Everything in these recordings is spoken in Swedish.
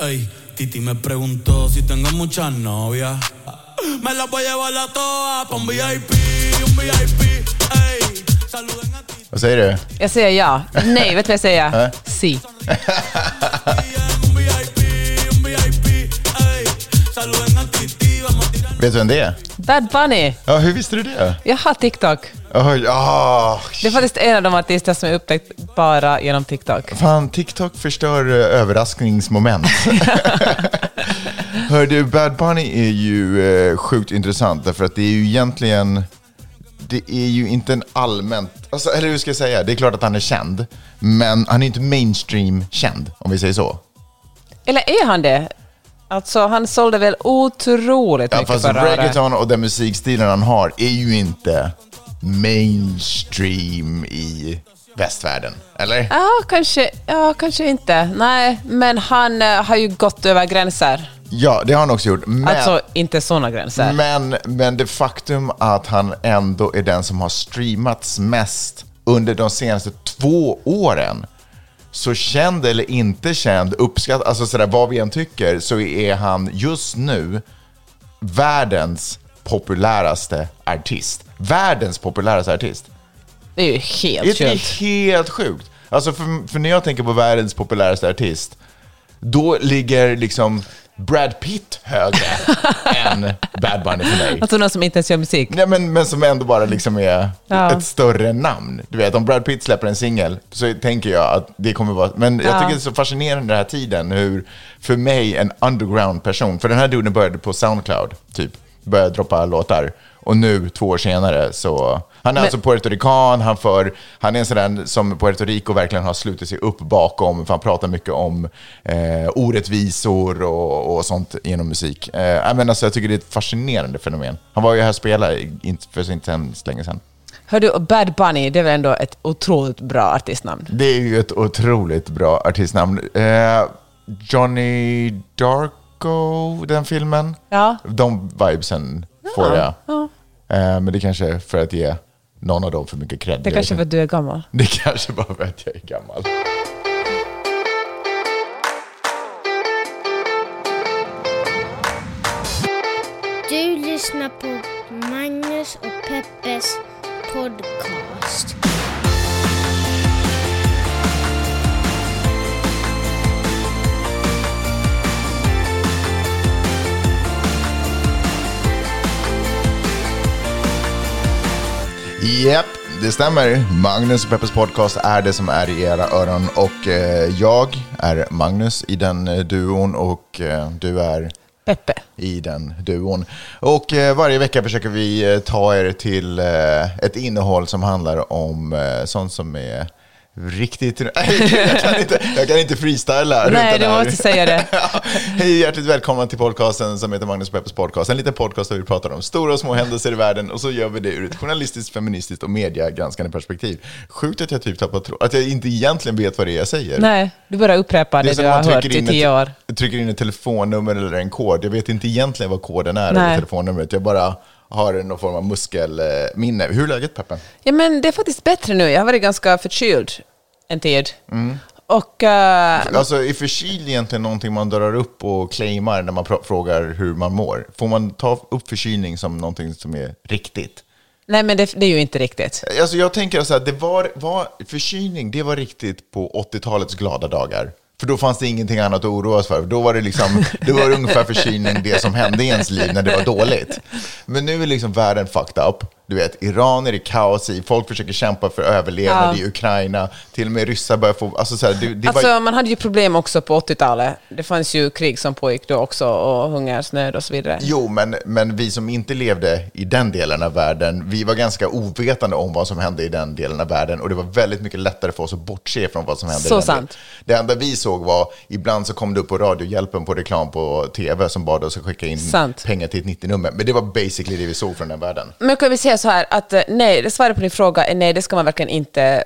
Ey, Titi me preguntó si tengo muchas novias. Me las voy a llevar a todas pa' un VIP, un VIP. Ey, saluden a Titi. Vad säger du? Jag säger ja. Nej, vet du vad jag säger? Äh? Si. Vet du vem det är? Bad Bunny. Ja, hur visste du det? Jag har TikTok. Oj, ah, Det är faktiskt en av de artister som jag upptäckt bara genom TikTok. Fan, TikTok förstör eh, överraskningsmoment. Hör du, Bad Bunny är ju eh, sjukt intressant därför att det är ju egentligen, det är ju inte en allmänt, alltså, eller hur ska jag säga, det är klart att han är känd, men han är inte mainstream känd, om vi säger så. Eller är han det? Alltså, han sålde väl otroligt Ja, mycket fast förra reggaeton och den musikstilen han har är ju inte mainstream i västvärlden, eller? Ja, kanske, ja, kanske inte. Nej, men han eh, har ju gått över gränser. Ja, det har han också gjort. Men... Alltså, inte sådana gränser. Men, men det faktum att han ändå är den som har streamats mest under de senaste två åren. Så känd eller inte känd, uppskatt, alltså sådär vad vi än tycker, så är han just nu världens populäraste artist. Världens populäraste artist. Det är ju helt Det är sjukt. helt sjukt. Alltså för, för när jag tänker på världens populäraste artist, då ligger liksom Brad Pitt högre än Bad Bunny för mig. Alltså någon som inte ens gör musik. Nej, men, men som ändå bara liksom är Ja. ett större namn. Du vet, om Brad Pitt släpper en singel så tänker jag att det kommer vara... Men jag Ja. tycker det är så fascinerande den här tiden hur, för mig, en underground-person, för den här duden började på Soundcloud, typ, började droppa låtar. Och nu, två år senare, så... Han är alltså puertorican, han, för, han är en sån som Puerto Rico verkligen har slutit sig upp bakom, för han pratar mycket om eh, orättvisor och, och sånt genom musik. Eh, menar, alltså, jag tycker det är ett fascinerande fenomen. Han var ju här och spelade för inte så länge sedan. Hör du, Bad Bunny, det är väl ändå ett otroligt bra artistnamn? Det är ju ett otroligt bra artistnamn. Eh, Johnny Darko, den filmen. Ja. De vibesen får jag. Eh, men det kanske är för att ge någon av dem för mycket cred. Det kanske vet för att du är gammal. det kanske bara för att jag är gammal. Du lyssnar på Magnus och Peppes podcast. Japp, det stämmer. Magnus och Peppers podcast är det som är i era öron. Och eh, jag är Magnus i den eh, duon och eh, du är... Peppe. i den duon. Och eh, varje vecka försöker vi eh, ta er till ett innehåll som handlar om sånt som är riktigt... jag, kan inte, jag kan inte freestyla. Nej, du måste säga det. Hej, hjärtligt välkomna till podcasten som heter Magnus Peppers podcast. En liten podcast där vi pratar om stora och små händelser i världen och så gör vi det ur ett journalistiskt, feministiskt och mediagranskande perspektiv. Sjukt att jag typ tappat tro- att jag inte egentligen vet vad det är jag säger. Nej, du bara upprepar det, som du har hört i tio år. ett, trycker in ett telefonnummer eller en kod. Jag vet inte egentligen vad koden är eller Nej. telefonnumret. Jag bara har någon form av muskelminne. Hur är läget Peppe? Ja, men det är faktiskt bättre nu. Jag har varit ganska förkyld en tid. Mm. Och... eh, Alltså är förkyld egentligen någonting man drar upp och claimar när man frågar hur man mår? Får man ta upp förkylning som någonting som är riktigt? nej, men det, det är ju inte riktigt. Alltså jag tänker så här, det var, var, förkylning, det var riktigt på 80-talets glada dagar. För då fanns det ingenting annat att oroa sig för. Då var det, liksom, det var ungefär förkylning det som hände i ens liv när det var dåligt. Men nu är liksom världen fucked up. Du vet, Iran är det kaos i, folk försöker kämpa för överlevnad Ja. i Ukraina. Till och med ryssar börjar få... Alltså så här, det, det Alltså, var, man hade ju problem också på 80-talet. Det fanns ju krig som pågick då också och hungersnöd och så vidare. Jo, men, men vi som inte levde i den delen av världen, vi var ganska ovetande om vad som hände i den delen av världen. Och det var väldigt mycket lättare för oss att bortse från vad som hände Så i den sant. delen. Det enda vi såg var, ibland så kom det upp på Radiohjälpen på reklam på tv som bad oss att skicka in Sant. pengar till ett 90-nummer. Men det var basically det vi såg från den världen. Men kan vi säga så här att eh, nej, svaret på din fråga är nej, det ska man verkligen inte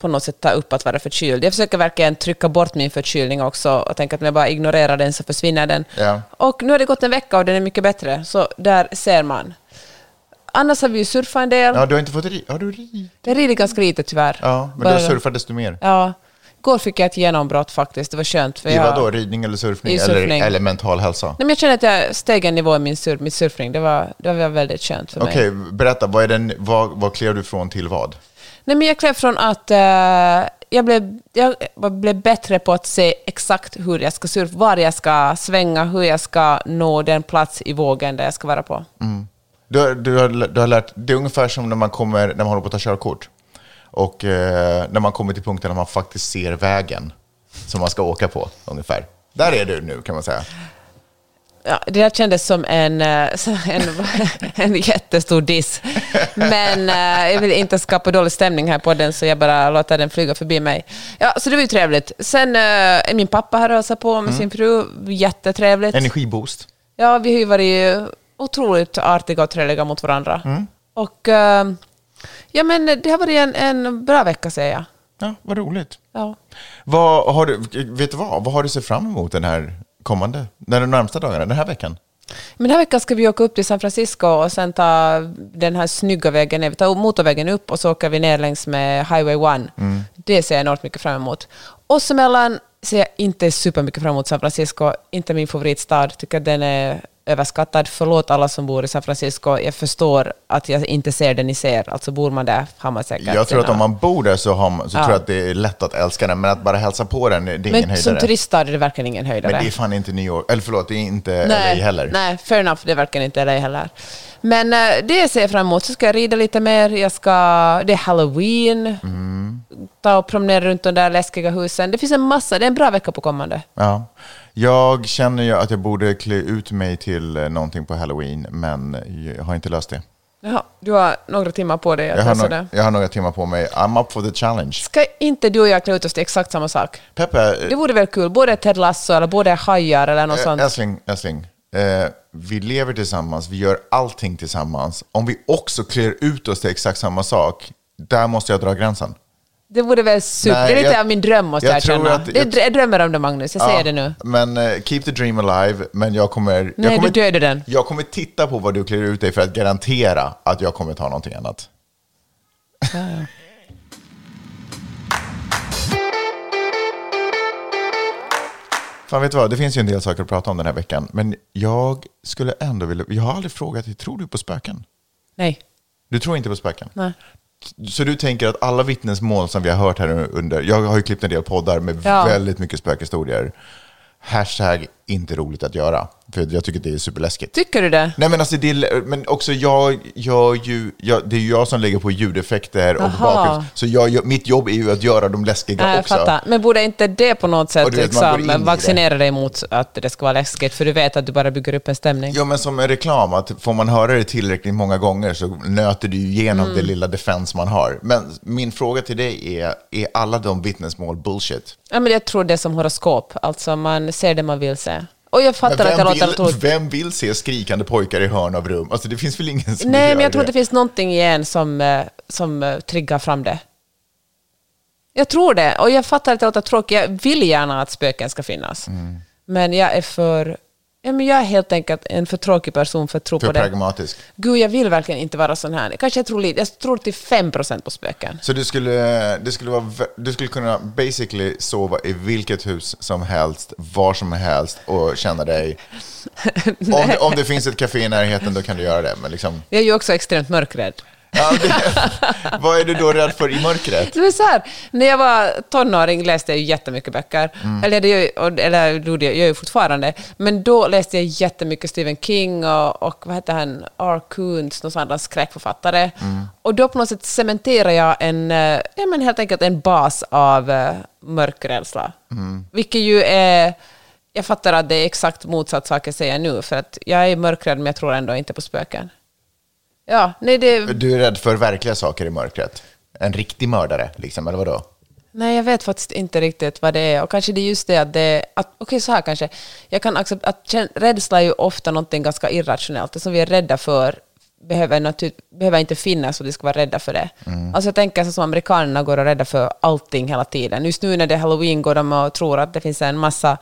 på något sätt ta upp att vara förkyld. Jag försöker verkligen trycka bort min förkylning också och tänka att om jag bara ignorerar den så försvinner den. Ja. Och nu har det gått en vecka och den är mycket bättre, så där ser man. Annars har vi ju surfat en del. Ja, du har inte fått ri? Har du ri? Jag rider ganska lite tyvärr. Ja, men Bara- du har surfat desto mer. Ja. Igår fick jag ett genombrott faktiskt. Det var skönt. För I jag, vad då? Ridning eller surfning? I surfning. Eller, eller mental hälsa? Nej, men jag känner att jag steg en nivå i min sur, mitt surfning. Det var, det var väldigt skönt för mig. Okej, berätta. Vad, är den, vad, vad klev du från till vad? Nej, men jag klev från att eh, jag, blev, jag blev bättre på att se exakt hur jag ska surfa, var jag ska svänga, hur jag ska nå den plats i vågen där jag ska vara på. Du, har- du, har, du har lärt, det är ungefär som när man, kommer, när man håller på att ta körkort. Och eh, när man kommer till punkten när man faktiskt ser vägen som man ska åka på, ungefär. Där är du nu, kan man säga. Ja, det där kändes som en, eh, en, en jättestor diss. Men eh, jag vill inte skapa dålig stämning här på den, så jag bara låter den flyga förbi mig. Ja, så det var ju trevligt. Sen eh, är min pappa här och hälsar på med sin fru. Jättetrevligt. Energiboost. Ja, vi har ju varit otroligt artiga och trevliga mot varandra. Och eh, ja, men det har varit en, en bra vecka, säger jag. Ja, vad roligt. Ja. Vad har du, vet du vad? Vad har du sett fram emot den här kommande, den närmsta dagarna, den här veckan? Men den här veckan ska vi åka upp till San Francisco och sen ta den här snygga vägen ner. Vi tar motorvägen upp och så åker vi ner längs med Highway 1. Det ser jag enormt mycket fram emot. Oss emellan ser jag inte supermycket fram emot San Francisco. Inte min favoritstad. Tycker den är överskattad. Förlåt alla som bor i San Francisco. Jag förstår att jag inte ser det ni ser. Alltså bor man där har man säkert... Jag tror att om man bor där så, man, så Ja. tror jag att det är lätt att älska den, men att bara hälsa på den, det är ingen Men som höjdare. turiststad är det verkligen ingen höjdare. Men det är fan inte New York, eller förlåt, det är inte LA heller. Nej, fair enough. Det verkar inte LA heller. Men eh, det ser jag fram emot. Så ska jag rida lite mer. Jag ska, det är halloween. Mm. Ta och promenera runt de där läskiga husen. Det finns en massa. Det är en bra vecka på kommande. Ja. Jag känner ju att jag borde klä ut mig till eh, någonting på halloween, men jag har inte löst det. Jaha, du har några timmar på dig att Jag lösa no- det. jag har några timmar på mig. I'm up for the challenge. Ska inte du och jag klä ut oss till exakt samma sak? Peppe, Det vore väl kul? Både Ted Lasso eller både hajar eller något eh, sånt. älskling, älskling. Eh, vi lever tillsammans, vi gör allting tillsammans. Om vi också klär ut oss till exakt samma sak, där måste jag dra gränsen. Det vore väl super. Nej, det är lite jag- av min dröm måste jag jag, känna. att- jag- jag drömmer om det Magnus, jag säger det nu. Men eh, keep the dream alive, men jag kommer... Nej, kommer, du dödar den. Jag kommer titta på vad du klär ut dig för att garantera att jag kommer ta någonting annat. Fan, vet du vad? Det finns ju en del saker att prata om den här veckan, men jag skulle ändå vilja... Jag har aldrig frågat dig, tror du på spöken? Nej. Du tror inte på spöken? Nej. Så du tänker att alla vittnesmål som vi har hört här under, jag har ju klippt en del poddar med Ja. väldigt mycket spökhistorier. Hashtag inte roligt att göra, för jag tycker det är superläskigt. Tycker du det? Nej men alltså, det är, men också jag gör ju, jag, det är ju jag som lägger på ljudeffekter och bakgrund. Så jag, mitt jobb är ju att göra dem läskiga jag också. fattar. Men borde inte det på något sätt vet, liksom, vaccinera dig mot att det ska vara läskigt? För du vet att du bara bygger upp en stämning. Ja, men som en reklam, att får man höra det tillräckligt många gånger så nöter du igenom Mm. det lilla defense man har. Men min fråga till dig är, är alla de vittnesmål bullshit? Ja, men jag tror det är som horoskop. Alltså man ser det man vill se. Och jag fattar att jag låter vill, otroligt... vem vill se skrikande pojkar i hörn av rum? Alltså det finns väl ingen som Nej, men jag tror det? att det finns någonting i en som, eh, som eh, triggar fram det. Jag tror det. Och jag fattar att det låter tråkigt. Jag vill gärna att spöken ska finnas. Mm. Men jag är för... Ja, men jag är helt enkelt en för tråkig person för att tro För på det. pragmatisk. Gud, jag vill verkligen inte vara sån här. Kanske jag tror lite. Jag tror till 5% på spöken. Så du skulle, det skulle vara, du skulle kunna basically sova i vilket hus som helst, var som helst och känna dig... om, om det finns ett café i närheten då kan du göra det. Men liksom, Jag är ju också extremt mörkrädd. Ja, det, vad är du då rädd för i mörkret? Det var så här, när jag var tonåring läste jag jättemycket böcker. Eller, det gör, jag- eller jag, jag gör ju fortfarande. Men då läste jag jättemycket Stephen King och, och vad heter han, R. Coons, någon sån skräckförfattare. Och då på något sätt cementerade jag en, eh, ja men helt enkelt en bas av uh, mörkrädsla. Vilket ju är, jag fattar att det är exakt motsatt sak jag säger nu, för att jag är mörkrädd men jag tror ändå inte på spöken. Ja, nej det... Du är rädd för verkliga saker i mörkret? En riktig mördare, liksom, eller vadå? Nej, jag vet faktiskt inte riktigt vad det är. Och kanske det är just det att det... Okej, så här kanske. Jag kan acceptera att rädsla är ju ofta någonting ganska irrationellt. Det som vi är rädda för behöver, natur, behöver inte finnas och vi ska vara rädda för det. Alltså jag tänker så som amerikanerna går och är rädda för allting hela tiden. Just nu när det är halloween går de och tror att det finns en massa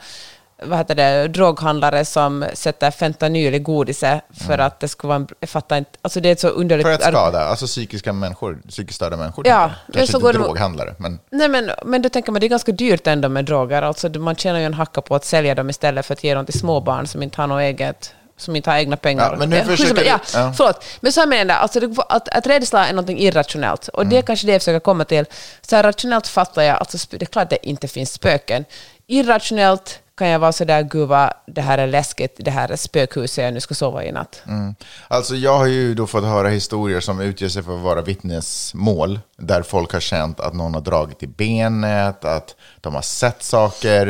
vad heter det, droghandlare som sätter fentanyl i godiset för att det skulle vara en... Jag fattar inte. Alltså det är ett så underligt... Mm. För att skada, alltså psykiska människor, psykiskt störda människor. Ja, Kanske så inte går droghandlare, men Nej, men, men då tänker man det är ganska dyrt ändå med droger. Alltså, man tjänar ju en hacka på att sälja dem istället för att ge dem till småbarn som inte har något eget som inte har egna pengar. Ja, men nu försöker vi- ja, ja. Förlåt, men så jag menar alltså, att, att rädsla är någonting irrationellt. Och Mm. det är kanske det jag försöker komma till. Så här, rationellt fattar jag, alltså, det är klart att det inte finns spöken. Irrationellt kan jag vara sådär, gud vad det här är läskigt, det här är spökhuset jag nu ska sova i natt. Mm. Alltså jag har ju då fått höra historier som utger sig för att vara vittnesmål, där folk har känt att någon har dragit i benet, att de har sett saker,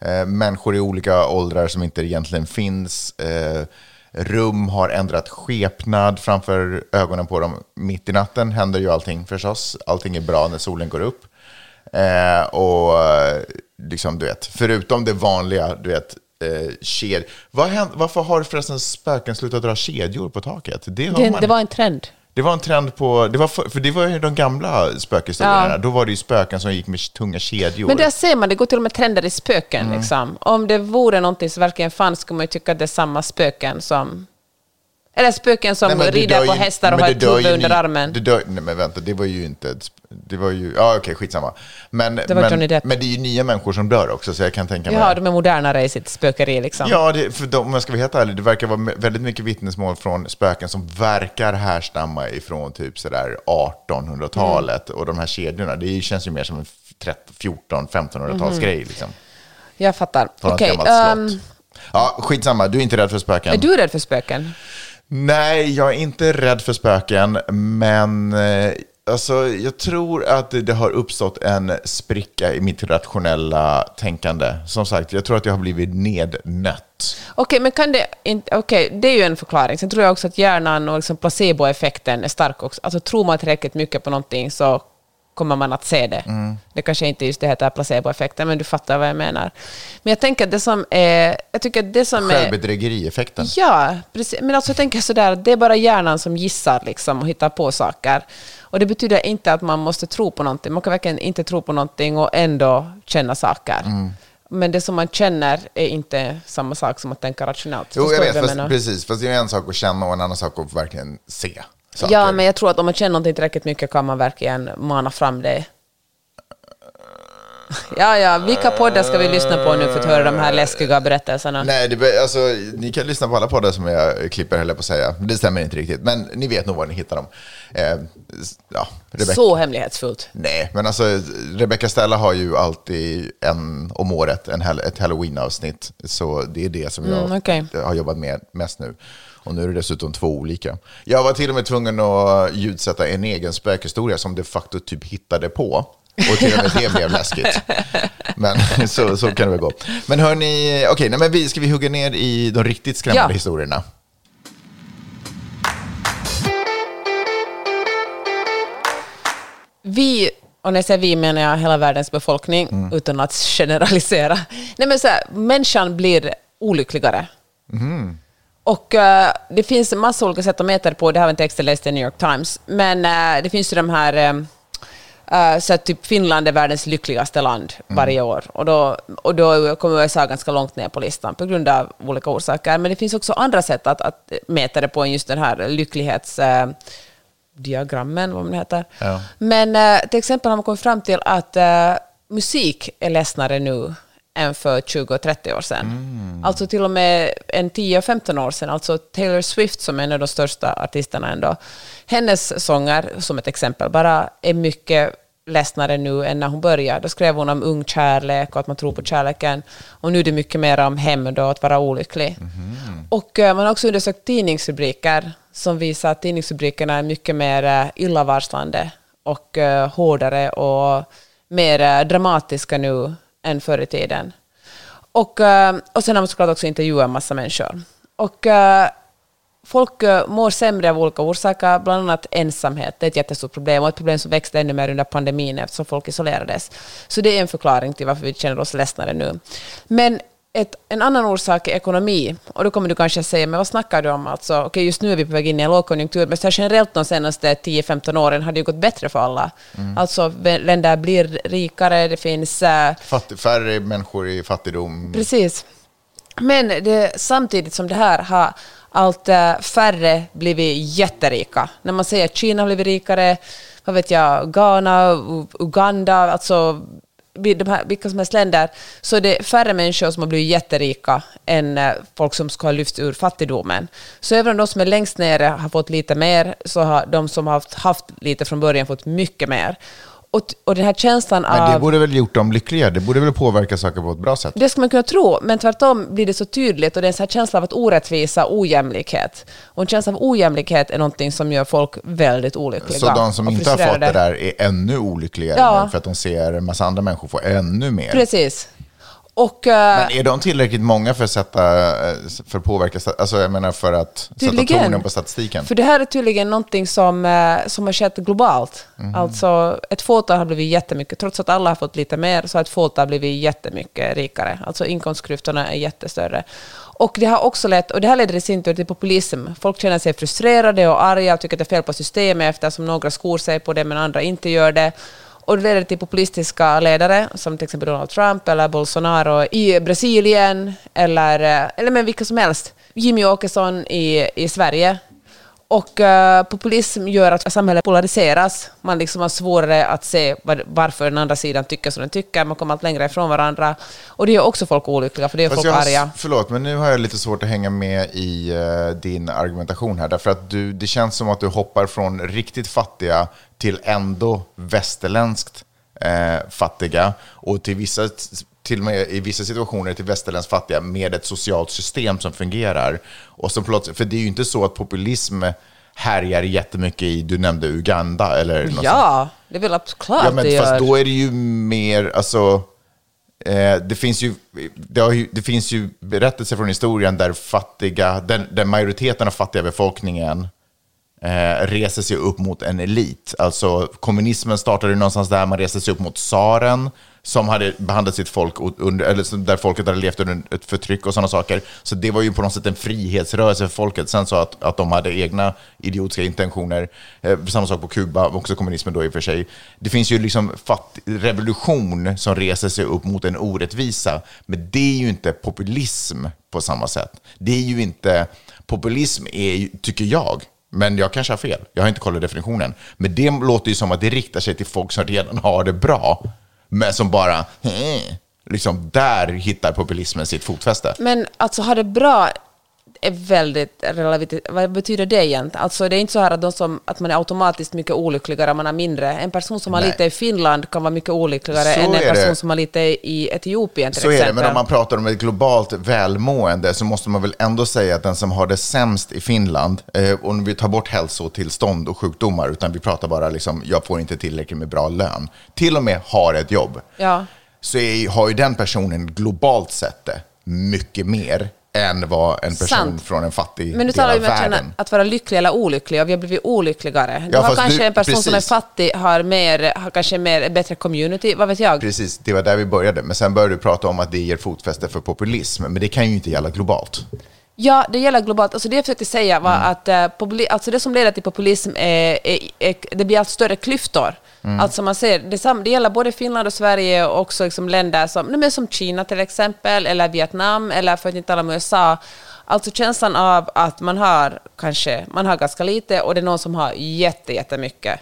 eh, människor i olika åldrar som inte egentligen finns, eh, rum har ändrat skepnad framför ögonen på dem. Mitt i natten händer ju allting förstås, allting är bra när solen går upp. Eh, och eh, liksom, du vet, förutom det vanliga, du vet, eh, ked... Vad hänt, varför har förresten spöken slutat dra kedjor på taket? Det, Det, man, det var en trend. det var en trend på... Det var för, för det var ju de gamla spökhistorierna. Ja. Då var det ju spöken som gick med tunga kedjor. Men där ser man, det går till och med trender i spöken. Mm. Liksom. Om det vore någonting som verkligen fanns skulle man ju tycka att det är samma spöken som... Eller spöken som Nej, rider på ju- hästar och har ett huvud under armen. Det dör, nej men vänta, det var ju inte... Det var ju... Ja, okej, skitsamma. Men, Det var men, Johnny Depp. men det är ju nya människor som dör också, så jag kan tänka mig... Ja, de är modernare i sitt spökeri. Liksom. Ja, det, för de, om jag ska vara helt ärlig, det verkar vara väldigt mycket vittnesmål från spöken som verkar härstamma ifrån typ sådär 1800-talet. Mm. Och de här kedjorna, det känns ju mer som en 14-1500-talsgrej. Liksom, Jag fattar. Okej, gammalt ehm, slott. Ja, skitsamma, du är inte rädd för spöken? är du rädd för spöken? Nej, jag är inte rädd för spöken, men eh, alltså, jag tror att det, har uppstått en spricka i mitt rationella tänkande. Som sagt, jag tror att jag har blivit nednött. Okej, men kan det inte... Okej, det är ju en förklaring. Sen tror jag också att hjärnan och liksom placeboeffekten är stark också. Alltså tror man tillräckligt mycket på någonting så kommer man att se det. Mm. Det kanske inte just det heter placeboeffekten, men du fattar vad jag menar. Men jag tänker att det som är... Jag tycker det som är... Självbedrägerieffekten. Ja, precis. Men alltså jag tänker sådär, det är bara hjärnan som gissar liksom och hittar på saker. Och det betyder inte att man måste tro på någonting. Man kan verkligen inte tro på någonting och ändå känna saker. Mm. Men det som man känner är inte samma sak som att tänka rationellt. Jo, jag vet, vad fast, precis. Fast det är en sak att känna och en annan sak att verkligen se saker. Ja, men jag tror att om man känner någonting tillräckligt mycket kan man verkligen mana fram det. Ja, ja, vilka poddar ska vi lyssna på nu för att höra de här läskiga berättelserna? Nej, det, alltså, ni kan lyssna på alla poddar som jag klipper, höll på att säga. Det stämmer inte riktigt, men ni vet nog var ni hittar dem. Eh, ja, Rebecca. Så hemlighetsfullt. Nej, men alltså Rebecca Stella har ju alltid en om året, en, ett halloween-avsnitt. Så det är det som jag Mm, okej. har jobbat med mest nu. Och nu är det dessutom två olika. Jag var till och med tvungen att ljudsätta en egen spökhistoria som de facto typ hittade på. Och till och med det blev läskigt. Men så, så kan det väl gå. Men hörni, okej, nej, men vi, ska vi hugga ner i de riktigt skrämmande Ja. historierna? Vi, och när jag säger vi menar jag hela världens befolkning, Mm. utan att generalisera. Nej, men så här, människan blir olyckligare. Mm. Och eh, det finns en massa olika sätt att mäta det på. Det här var en text jag läste i New York Times. Men eh, det finns ju de här... eh, så att typ Finland är världens lyckligaste land varje år. Och då, och då kommer USA ganska långt ner på listan på grund av olika orsaker. Men det finns också andra sätt att, att mäta det på än just den här lycklighets... eh, diagrammen, vad man heter. Ja. Men till exempel har man kommit fram till att musik är ledsnare nu än för 20-30 år sedan. Alltså till och med en 10-15 år sedan. Alltså Taylor Swift som är en av de största artisterna ändå. Hennes sånger, som ett exempel, bara är mycket ledsnare nu än när hon började. Då skrev hon om ung kärlek och att man tror på kärleken. Och nu är det mycket mer om hämnd och att vara olycklig. Och eh, man har också undersökt tidningsrubriker som visar att tidningsrubrikerna är mycket mer eh, illavarslande och eh, hårdare och mer dramatiska nu än förr i tiden. Och, eh, och sen har man såklart också intervjuat en massa människor. Och eh, folk eh, mår sämre av olika orsaker, bland annat ensamhet. Det är ett jättestort problem och ett problem som växte ännu mer under pandemin eftersom folk isolerades. Så det är en förklaring till varför vi känner oss ledsnare nu. Men ett, en annan orsak är ekonomi. Och då kommer du kanske säga, men vad snackar du om? Alltså, okej, just nu är vi på väg in i en lågkonjunktur, men generellt de senaste 10-15 åren har det ju gått bättre för alla. Alltså, länder blir rikare, det finns... eh, Fatt, färre människor i fattigdom. Precis. Men det, samtidigt som det här har allt eh, färre blivit jätterika. När man säger att Kina har blivit rikare, vad vet jag, Ghana, Uganda, alltså de här, vilka som helst länder, så är det färre människor som har blivit jätterika än eh, folk som ska ha lyfts ur fattigdomen. Så även om de som är längst nere har fått lite mer, så har de som har haft, haft lite från början fått mycket mer. Och, och den här känslan Men det av... borde väl gjort dem lyckliga? Det borde väl påverka saker på ett bra sätt? Det ska man kunna tro, men tvärtom blir det så tydligt och det är en sån här känsla av att orättvisa, ojämlikhet. Och en känsla av ojämlikhet är någonting som gör folk väldigt olyckliga. Så de som inte har fått det där är ännu olyckligare Ja. för att de ser en massa andra människor få ännu mer. Precis. Och eh, Men är de tillräckligt många för att sätta, eh, för att påverka, alltså jag menar för att sätta tonen på statistiken? För det här är tydligen någonting som, eh, som har skett globalt. Mhm. Alltså ett fåtal har blivit jättemycket, trots att alla har fått lite mer, så har ett fåtal blivit jättemycket rikare. Alltså inkomstklyftorna är jättestörre. Och det har också lett, och det här leder i sin tur till populism. Folk känner sig frustrerade och arga och tycker att det är fel på systemet eftersom några skor sig på det men andra inte gör det. Och det leder till typ populistiska ledare, som till exempel Donald Trump eller Bolsonaro i Brasilien, eller, eh, eller men vilka som helst. Jimmy Åkesson i, i Sverige. Och eh, populism gör att samhället polariseras. Man liksom har svårare att se var, varför den andra sidan tycker som den tycker. Man kommer allt längre ifrån varandra. Och det gör också folk olyckliga, för det gör Fast folk jag arga. förlåt, men nu har jag lite svårt att hänga med i eh, din argumentation här. Därför att du, det känns som att du hoppar från riktigt fattiga till ändå västerländskt eh, fattiga. Och till vissa, till och med i vissa situationer till västerländskt fattiga med ett socialt system som fungerar. Och som, plötsligt- för det är ju inte så att populism härjar jättemycket i, du nämnde Uganda eller något sånt. Ja, det är väl klart Ja, men det fast gör. då är det ju mer, alltså, eh, det, finns ju, det, ju, det finns ju berättelser från historien där fattiga, den, där majoriteten av fattiga befolkningen eh, reser sig upp mot en elit. Alltså kommunismen startade någonstans där, man reste sig upp mot tsaren som hade behandlat sitt folk under, eller där folket hade levt under ett förtryck och sådana saker. Så det var ju på något sätt en frihetsrörelse för folket. Sen så att, att de hade egna idiotiska intentioner. Eh, samma sak på Kuba, också kommunismen då i och för sig. Det finns ju liksom fatt, revolution som reser sig upp mot en orättvisa. Men det är ju inte populism på samma sätt. Det är ju inte, populism är ju, tycker jag, men jag kanske har fel. Jag har inte kollat definitionen. Men det låter ju som att det riktar sig till folk som redan har det bra. Men som bara, eh, liksom där hittar populismen sitt fotfäste. Men alltså ha det bra är väldigt relativt. Vad betyder det egentligen? Alltså det är inte så här att, de som, att man är automatiskt mycket olyckligare om man har mindre. En person som har Nej. lite i Finland kan vara mycket olyckligare Så än en är person det. som har lite i Etiopien till Så är exempel. det, men om man pratar om ett globalt välmående så måste man väl ändå säga att den som har det sämst i Finland, eh, om vi tar bort hälsotillstånd och sjukdomar, utan vi pratar bara liksom, jag får inte tillräckligt med bra lön, till och med har ett jobb, Ja. så är, har ju den personen globalt sett det mycket mer än vad en person Sant. från en fattig Men del talar ju om att, känna, världen. att vara lycklig eller olycklig och vi har blivit olyckligare. Du Ja, har kanske du- en person som är precis. fattig, har, mer, har kanske mer, bättre community, vad vet jag? Precis, det var där vi började. Men sen började du prata om att det ger fotfäste för populism. Men det kan ju inte gälla globalt. Ja, det gäller globalt. Alltså det jag försökte säga var Mm. att eh, populi- alltså det som leder till populism är, är, är det blir allt större klyftor. Mm. Alltså man ser, det, det gäller både Finland och Sverige och också liksom länder som, nej men som Kina till exempel, eller Vietnam, eller för att inte tala om USA. Alltså känslan av att man har kanske, man har ganska lite och det är någon som har jätte, jättemycket.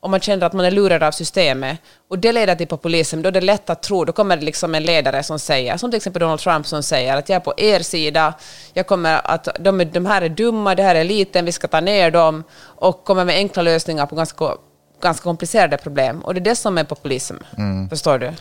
Och man känner att man är lurad av systemet. Och det leder till populism, då är det lätt att tro, då kommer det liksom en ledare som säger, som till exempel Donald Trump som säger att jag är på er sida, jag kommer att, de, de här är dumma, det här är eliten, vi ska ta ner dem, och kommer med enkla lösningar på ganska, ganska komplicerade problem. Och det är det som är populism, förstår du?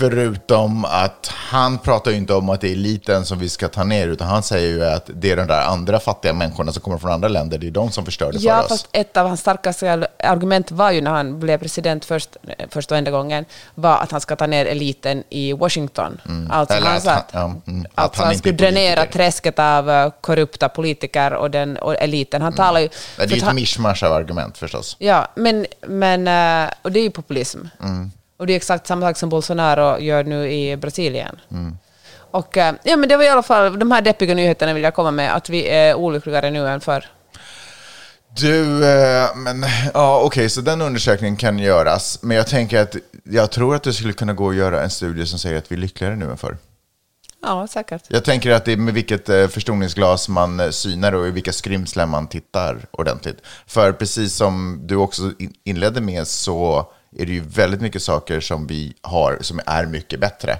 Förutom att han pratar ju inte om att det är eliten som vi ska ta ner, utan han säger ju att det är de där andra fattiga människorna som kommer från andra länder, det är de som förstör det för Ja, oss. fast ett av hans starkaste argument var ju när han blev president först, först och enda gången, var att han ska ta ner eliten i Washington. Alltså Mm. Eller han att han- att, ja, mm, att alltså han han inte skulle dränera träsket av eh, korrupta politiker och, den, och eliten. Han talar ju... Mm. det är ju att ett han- mischmasch av argument förstås. Ja, men, men eh, och det är ju populism. Mm. Och det är exakt samma sak som Bolsonaro gör nu i Brasilien. Mm. Och, eh, ja, men det var i alla fall de här deppiga nyheterna vill jag komma med, att vi är olyckligare nu än förr. Du, eh, men ja okej, så den undersökningen kan göras. Men jag tänker att jag tror att det skulle kunna gå att göra en studie som säger att vi är lyckligare nu än förr. Ja, säkert. Jag tänker att det är med vilket eh, förstoringsglas man synar och i vilka skrymslen man tittar ordentligt. För precis som du också in- inledde med så är det ju väldigt mycket saker som vi har som är mycket bättre.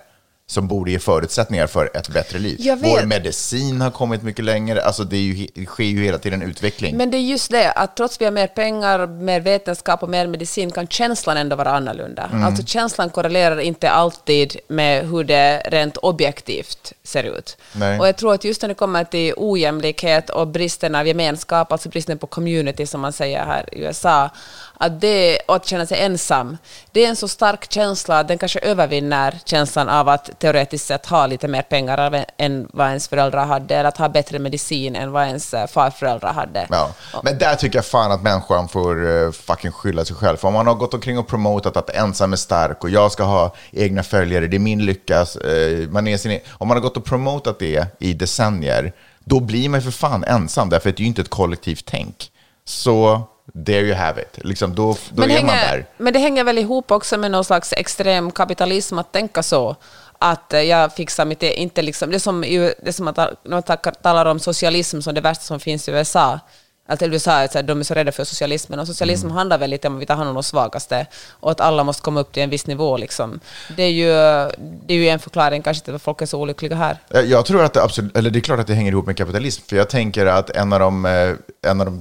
Som borde ge förutsättningar för ett bättre liv. Vår medicin har kommit mycket längre. Alltså det, är ju, det sker ju hela tiden utveckling. Men det är just det, att trots vi har mer pengar, mer vetenskap och mer medicin kan känslan ändå vara annorlunda. Mm. Alltså känslan korrelerar inte alltid med hur det rent objektivt ser ut. Nej. Och jag tror att just när det kommer till ojämlikhet och bristen av gemenskap, alltså bristen på community som man säger här i USA, att det, och att känna sig ensam, det är en så stark känsla att den kanske övervinner känslan av att teoretiskt sett ha lite mer pengar än vad ens föräldrar hade, eller att ha bättre medicin än vad ens eh, farföräldrar hade. Ja. Men där tycker jag fan att människan får uh, fucking skylla sig själv. För om man har gått omkring och promotat att ensam är stark och jag ska ha egna följare, det är min lycka. eh, man är sin, e- om man har gått och promotat det i decennier, då blir man för fan ensam, därför att det är ju inte ett kollektivt tänk. Så there you have it. Liksom, då då är men, man hänger, där. men det hänger väl ihop också med någon slags extrem kapitalism att tänka så. Att eh, jag fixar mitt e- inte liksom, det är som, det är som att man talar om socialism som det värsta som finns i USA. Att USA är så här, de är så rädda för socialismen. Och socialism Mm. handlar väl lite om att vi tar hand om de svagaste och att alla måste komma upp till en viss nivå. Liksom. Det, är ju, det är ju en förklaring kanske till att folk är så olyckliga här. Eh, Jag tror att det absolut, eller det är klart att det hänger ihop med kapitalism, för jag tänker att en av de, eh, en av de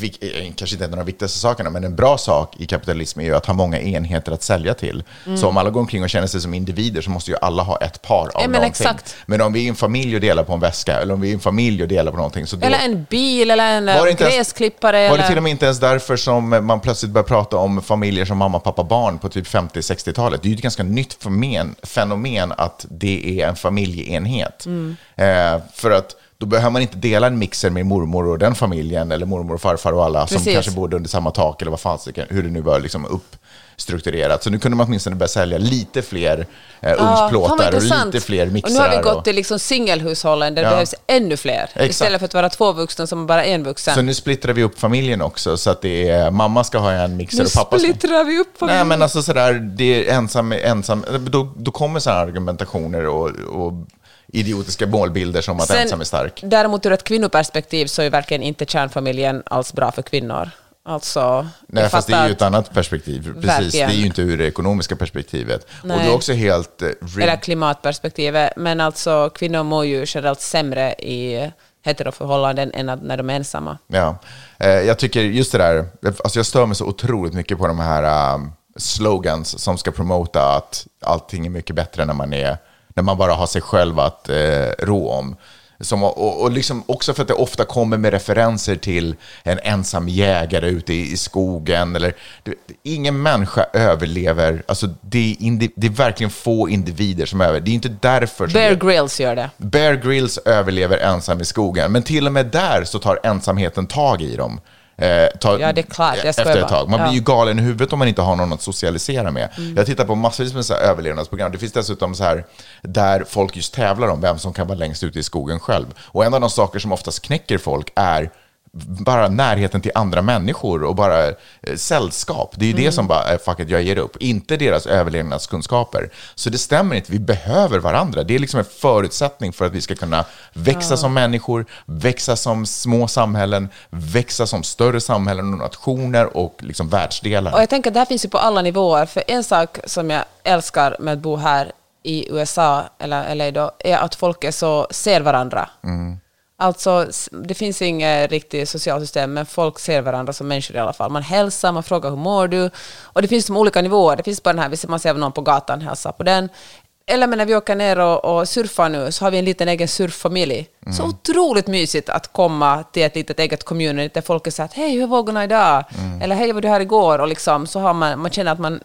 eh, kanske inte en av de viktigaste sakerna, men en bra sak i kapitalism är ju att ha många enheter att sälja till. Mm. Så om alla går omkring och känner sig som individer så måste ju alla ha ett par av Ja, men någonting. exakt. Men om vi är en familj och delar på en väska, eller om vi är en familj och delar på någonting, så då... Eller en bil, eller en inte ens- gräsklippare. Var det till och med inte ens därför som man plötsligt började prata om familjer som mamma, pappa, barn på typ 50-60-talet? Det är ju ett ganska nytt fenomen, fenomen att det är en familjeenhet. Eh, för att då behöver man inte dela en mixer med mormor och den familjen, eller mormor och farfar och alla som Precis. kanske bodde under samma tak, eller vad fan, hur det nu var liksom uppstrukturerat. Så nu kunde man åtminstone börja sälja lite fler eh, ugnsplåtar och lite fler Och mixrar. nu har vi och- gått till liksom singelhushållen där det Ja. behövs ännu fler. Exakt. Istället för att vara två vuxna som bara en vuxen. Så nu splittrar vi upp familjen också, så att det är mamma ska ha en mixer nu och pappa ska splittrar vi upp Nej, familjen. men alltså sådär, det är ensam, ensam, då, då kommer sådana argumentationer och, och idiotiska målbilder som att ensam är stark. Däremot ur ett kvinnoperspektiv så är verkligen inte kärnfamiljen alls bra för kvinnor. Alltså, Nej, fast det är ju ett annat perspektiv. Precis, Verkligen. det är ju inte ur det ekonomiska perspektivet. Och Nej. du är också helt... eh, Eller klimatperspektivet. Men alltså kvinnor mår ju generellt sämre i heteroförhållanden än när de är ensamma. Ja, eh, jag tycker just det där, alltså jag stör mig så otroligt mycket på de här um, slogans som ska promota att allting är mycket bättre när man, är, när man bara har sig själv att eh, rå om. Som, och, och liksom också för att det ofta kommer med referenser till en ensam jägare ute i, i skogen. Eller, det, ingen människa överlever, alltså det, är det är verkligen få individer som överlever. Det är inte därför Bear det- Grylls gör det. Bear Grylls överlever ensam i skogen, men till och med där så tar ensamheten tag i dem. Eh, tar, Ja, det är klart. Jag Efter ett tag. Man Ja. blir ju galen i huvudet om man inte har någon att socialisera med. Mm. Jag tittar på massvis med så överlevnadsprogram. Det finns dessutom så här där folk just tävlar om vem som kan vara längst ute i skogen själv. Och en av de saker som oftast knäcker folk är bara närheten till andra människor och bara eh, sällskap. Det är ju Mm. det som bara, eh, fuck it, jag ger upp. Inte deras överlevnadskunskaper. Så det stämmer inte, vi behöver varandra. Det är liksom en förutsättning för att vi ska kunna växa som människor, växa som små samhällen, växa som större samhällen och nationer och liksom världsdelar. Och jag tänker att det här finns ju på alla nivåer. För en sak som jag älskar med att bo här i USA, eller LA då, är att folk är så, ser varandra. Alltså, det finns inget riktigt socialt system, men folk ser varandra som människor i alla fall. Man hälsar, man frågar hur mår du? Och det finns de olika nivåer. Det finns bara den här, man ser någon på gatan, hälsar på den. Eller men när vi åker ner och, och surfar nu, så har vi en liten egen surffamilj. Så otroligt mysigt att komma till ett litet eget community där folk att hej, hur är vågorna idag? Eller hej, var du här igår? Och liksom, så har man, man känner att man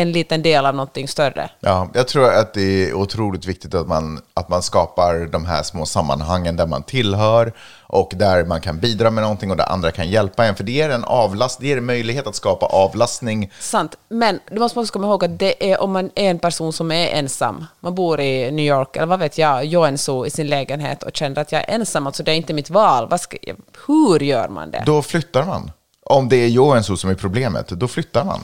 en liten del av någonting större. Ja, jag tror att det är otroligt viktigt att man, att man skapar de här små sammanhangen där man tillhör och där man kan bidra med någonting och där andra kan hjälpa en. För det ger en avlast, det ger en möjlighet att skapa avlastning. Sant, men du måste också komma ihåg att det är om man är en person som är ensam. Man bor i New York, eller vad vet jag, Joensuu i sin lägenhet och känner att jag är ensam, alltså det är inte mitt val. Ska, hur gör man det? Då flyttar man. Om det är Joensuu som är problemet, då flyttar man.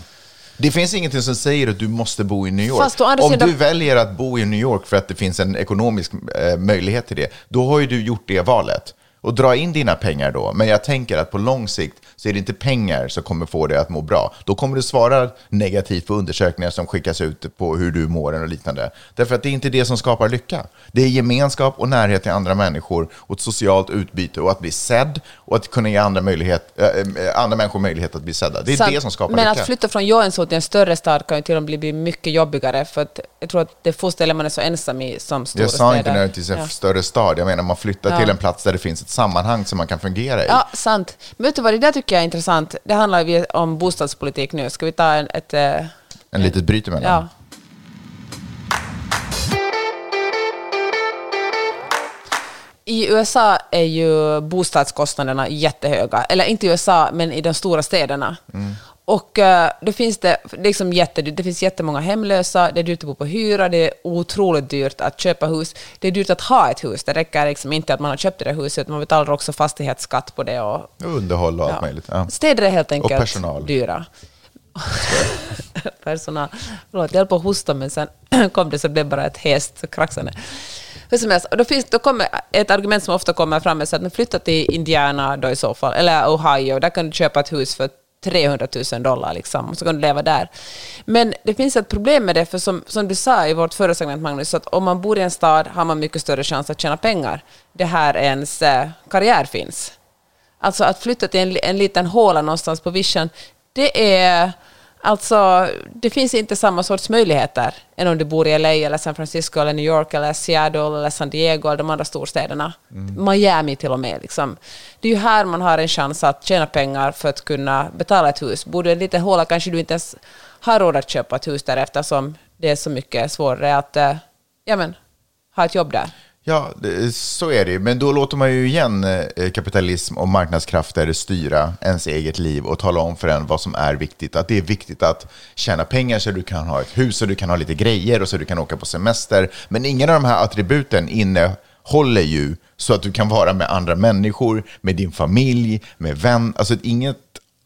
Det finns ingenting som säger att du måste bo i New York. Fast Om sidan- du väljer att bo i New York för att det finns en ekonomisk eh, möjlighet till det, då har ju du gjort det valet. Och dra in dina pengar då. Men jag tänker att på lång sikt så är det inte pengar som kommer få dig att må bra. Då kommer du svara negativt på undersökningar som skickas ut på hur du mår och liknande. Därför att det är inte det som skapar lycka. Det är gemenskap och närhet till andra människor och ett socialt utbyte och att bli sedd och att kunna ge andra, möjlighet, äh, andra människor möjlighet att bli sedda. Det är Sant. det som skapar Men lycka. att flytta från Joensuu till en större stad kan ju till och med bli- mycket jobbigare, för att jag tror att det är få ställen man är så ensam i som stora jag sa inte städer. nödvändigtvis en Ja. större stad. Jag menar man flyttar Ja. till en plats där det finns ett sammanhang som man kan fungera i. Ja, sant. Men vet du vad, det där tycker jag är intressant. Det handlar ju om bostadspolitik nu. Ska vi ta en, ett... eh, En litet bryt emellan. Ja. I USA är ju bostadskostnaderna jättehöga. Eller inte i USA, men i de stora städerna. Och eh, då finns det, liksom jättedyrt. det finns jättemånga hemlösa, det är dyrt att bo på hyra, det är otroligt dyrt att köpa hus. Det är dyrt att ha ett hus. Det räcker liksom inte att man har köpt det där huset, utan man betalar också fastighetsskatt på det. Och, Och Underhåll och allt Ja. möjligt. Ja. Städer är helt enkelt personal. dyra. personal. Förlåt, jag höll på att hosta, men sen kom det så blev det bara ett hest kraxande. Hur som helst, och då, finns, då kommer ett argument som ofta kommer fram är så att man flyttar till Indiana då i så fall, eller Ohio, där kan du köpa ett hus för 300 000 dollar liksom, och så kan du leva där. Men det finns ett problem med det, för som, som du sa i vårt förra segment Magnus, så att om man bor i en stad har man mycket större chans att tjäna pengar. Det här ens eh, karriär finns. Alltså att flytta till en, en liten håla någonstans på vischan, det är... Alltså, det finns inte samma sorts möjligheter än om du bor i LA, eller San Francisco, eller New York, eller Seattle, eller San Diego, eller de andra storstäderna. Miami till och med. Liksom. Det är ju här man har en chans att tjäna pengar för att kunna betala ett hus. Bor du i en liten håla kanske du inte ens har råd att köpa ett hus där eftersom det är så mycket svårare att eh, ja, men, ha ett jobb där. Ja, det, så är det ju. Men då låter man ju igen eh, kapitalism och marknadskrafter styra ens eget liv och tala om för en vad som är viktigt. Att det är viktigt att tjäna pengar så du kan ha ett hus, så du kan ha lite grejer och så du kan åka på semester. Men ingen av de här attributen innehåller ju så att du kan vara med andra människor, med din familj, med vän. Alltså inget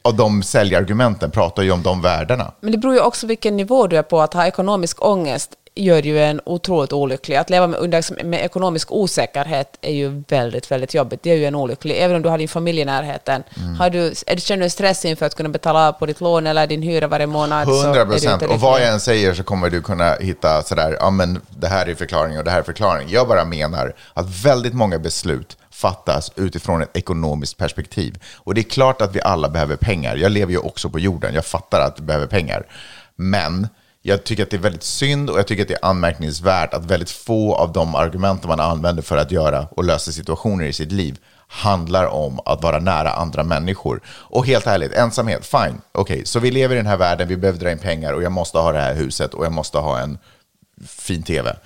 av de säljargumenten pratar ju om de värdena. Men det beror ju också vilken nivå du är på. Att ha ekonomisk ångest gör ju en otroligt olycklig. Att leva med, under, med ekonomisk osäkerhet är ju väldigt, väldigt jobbigt. Det är ju en olycklig. Även om du har din familj i närheten. Mm. Har du, är känner du stress inför att kunna betala av på ditt lån eller din hyra varje månad? så är 100 du procent. Och vad jag än säger så kommer du kunna hitta sådär, ja men det här är förklaring och det här är förklaring. Jag bara menar att väldigt många beslut fattas utifrån ett ekonomiskt perspektiv. Och det är klart att vi alla behöver pengar. Jag lever ju också på jorden, jag fattar att vi behöver pengar. Men jag tycker att det är väldigt synd och jag tycker att det är anmärkningsvärt att väldigt få av de argument man använder för att göra och lösa situationer i sitt liv handlar om att vara nära andra människor. Och helt ärligt, ensamhet, fine. Okej, så vi lever i den här världen, vi behöver dra in pengar och jag måste ha det här huset och jag måste ha en fin tv.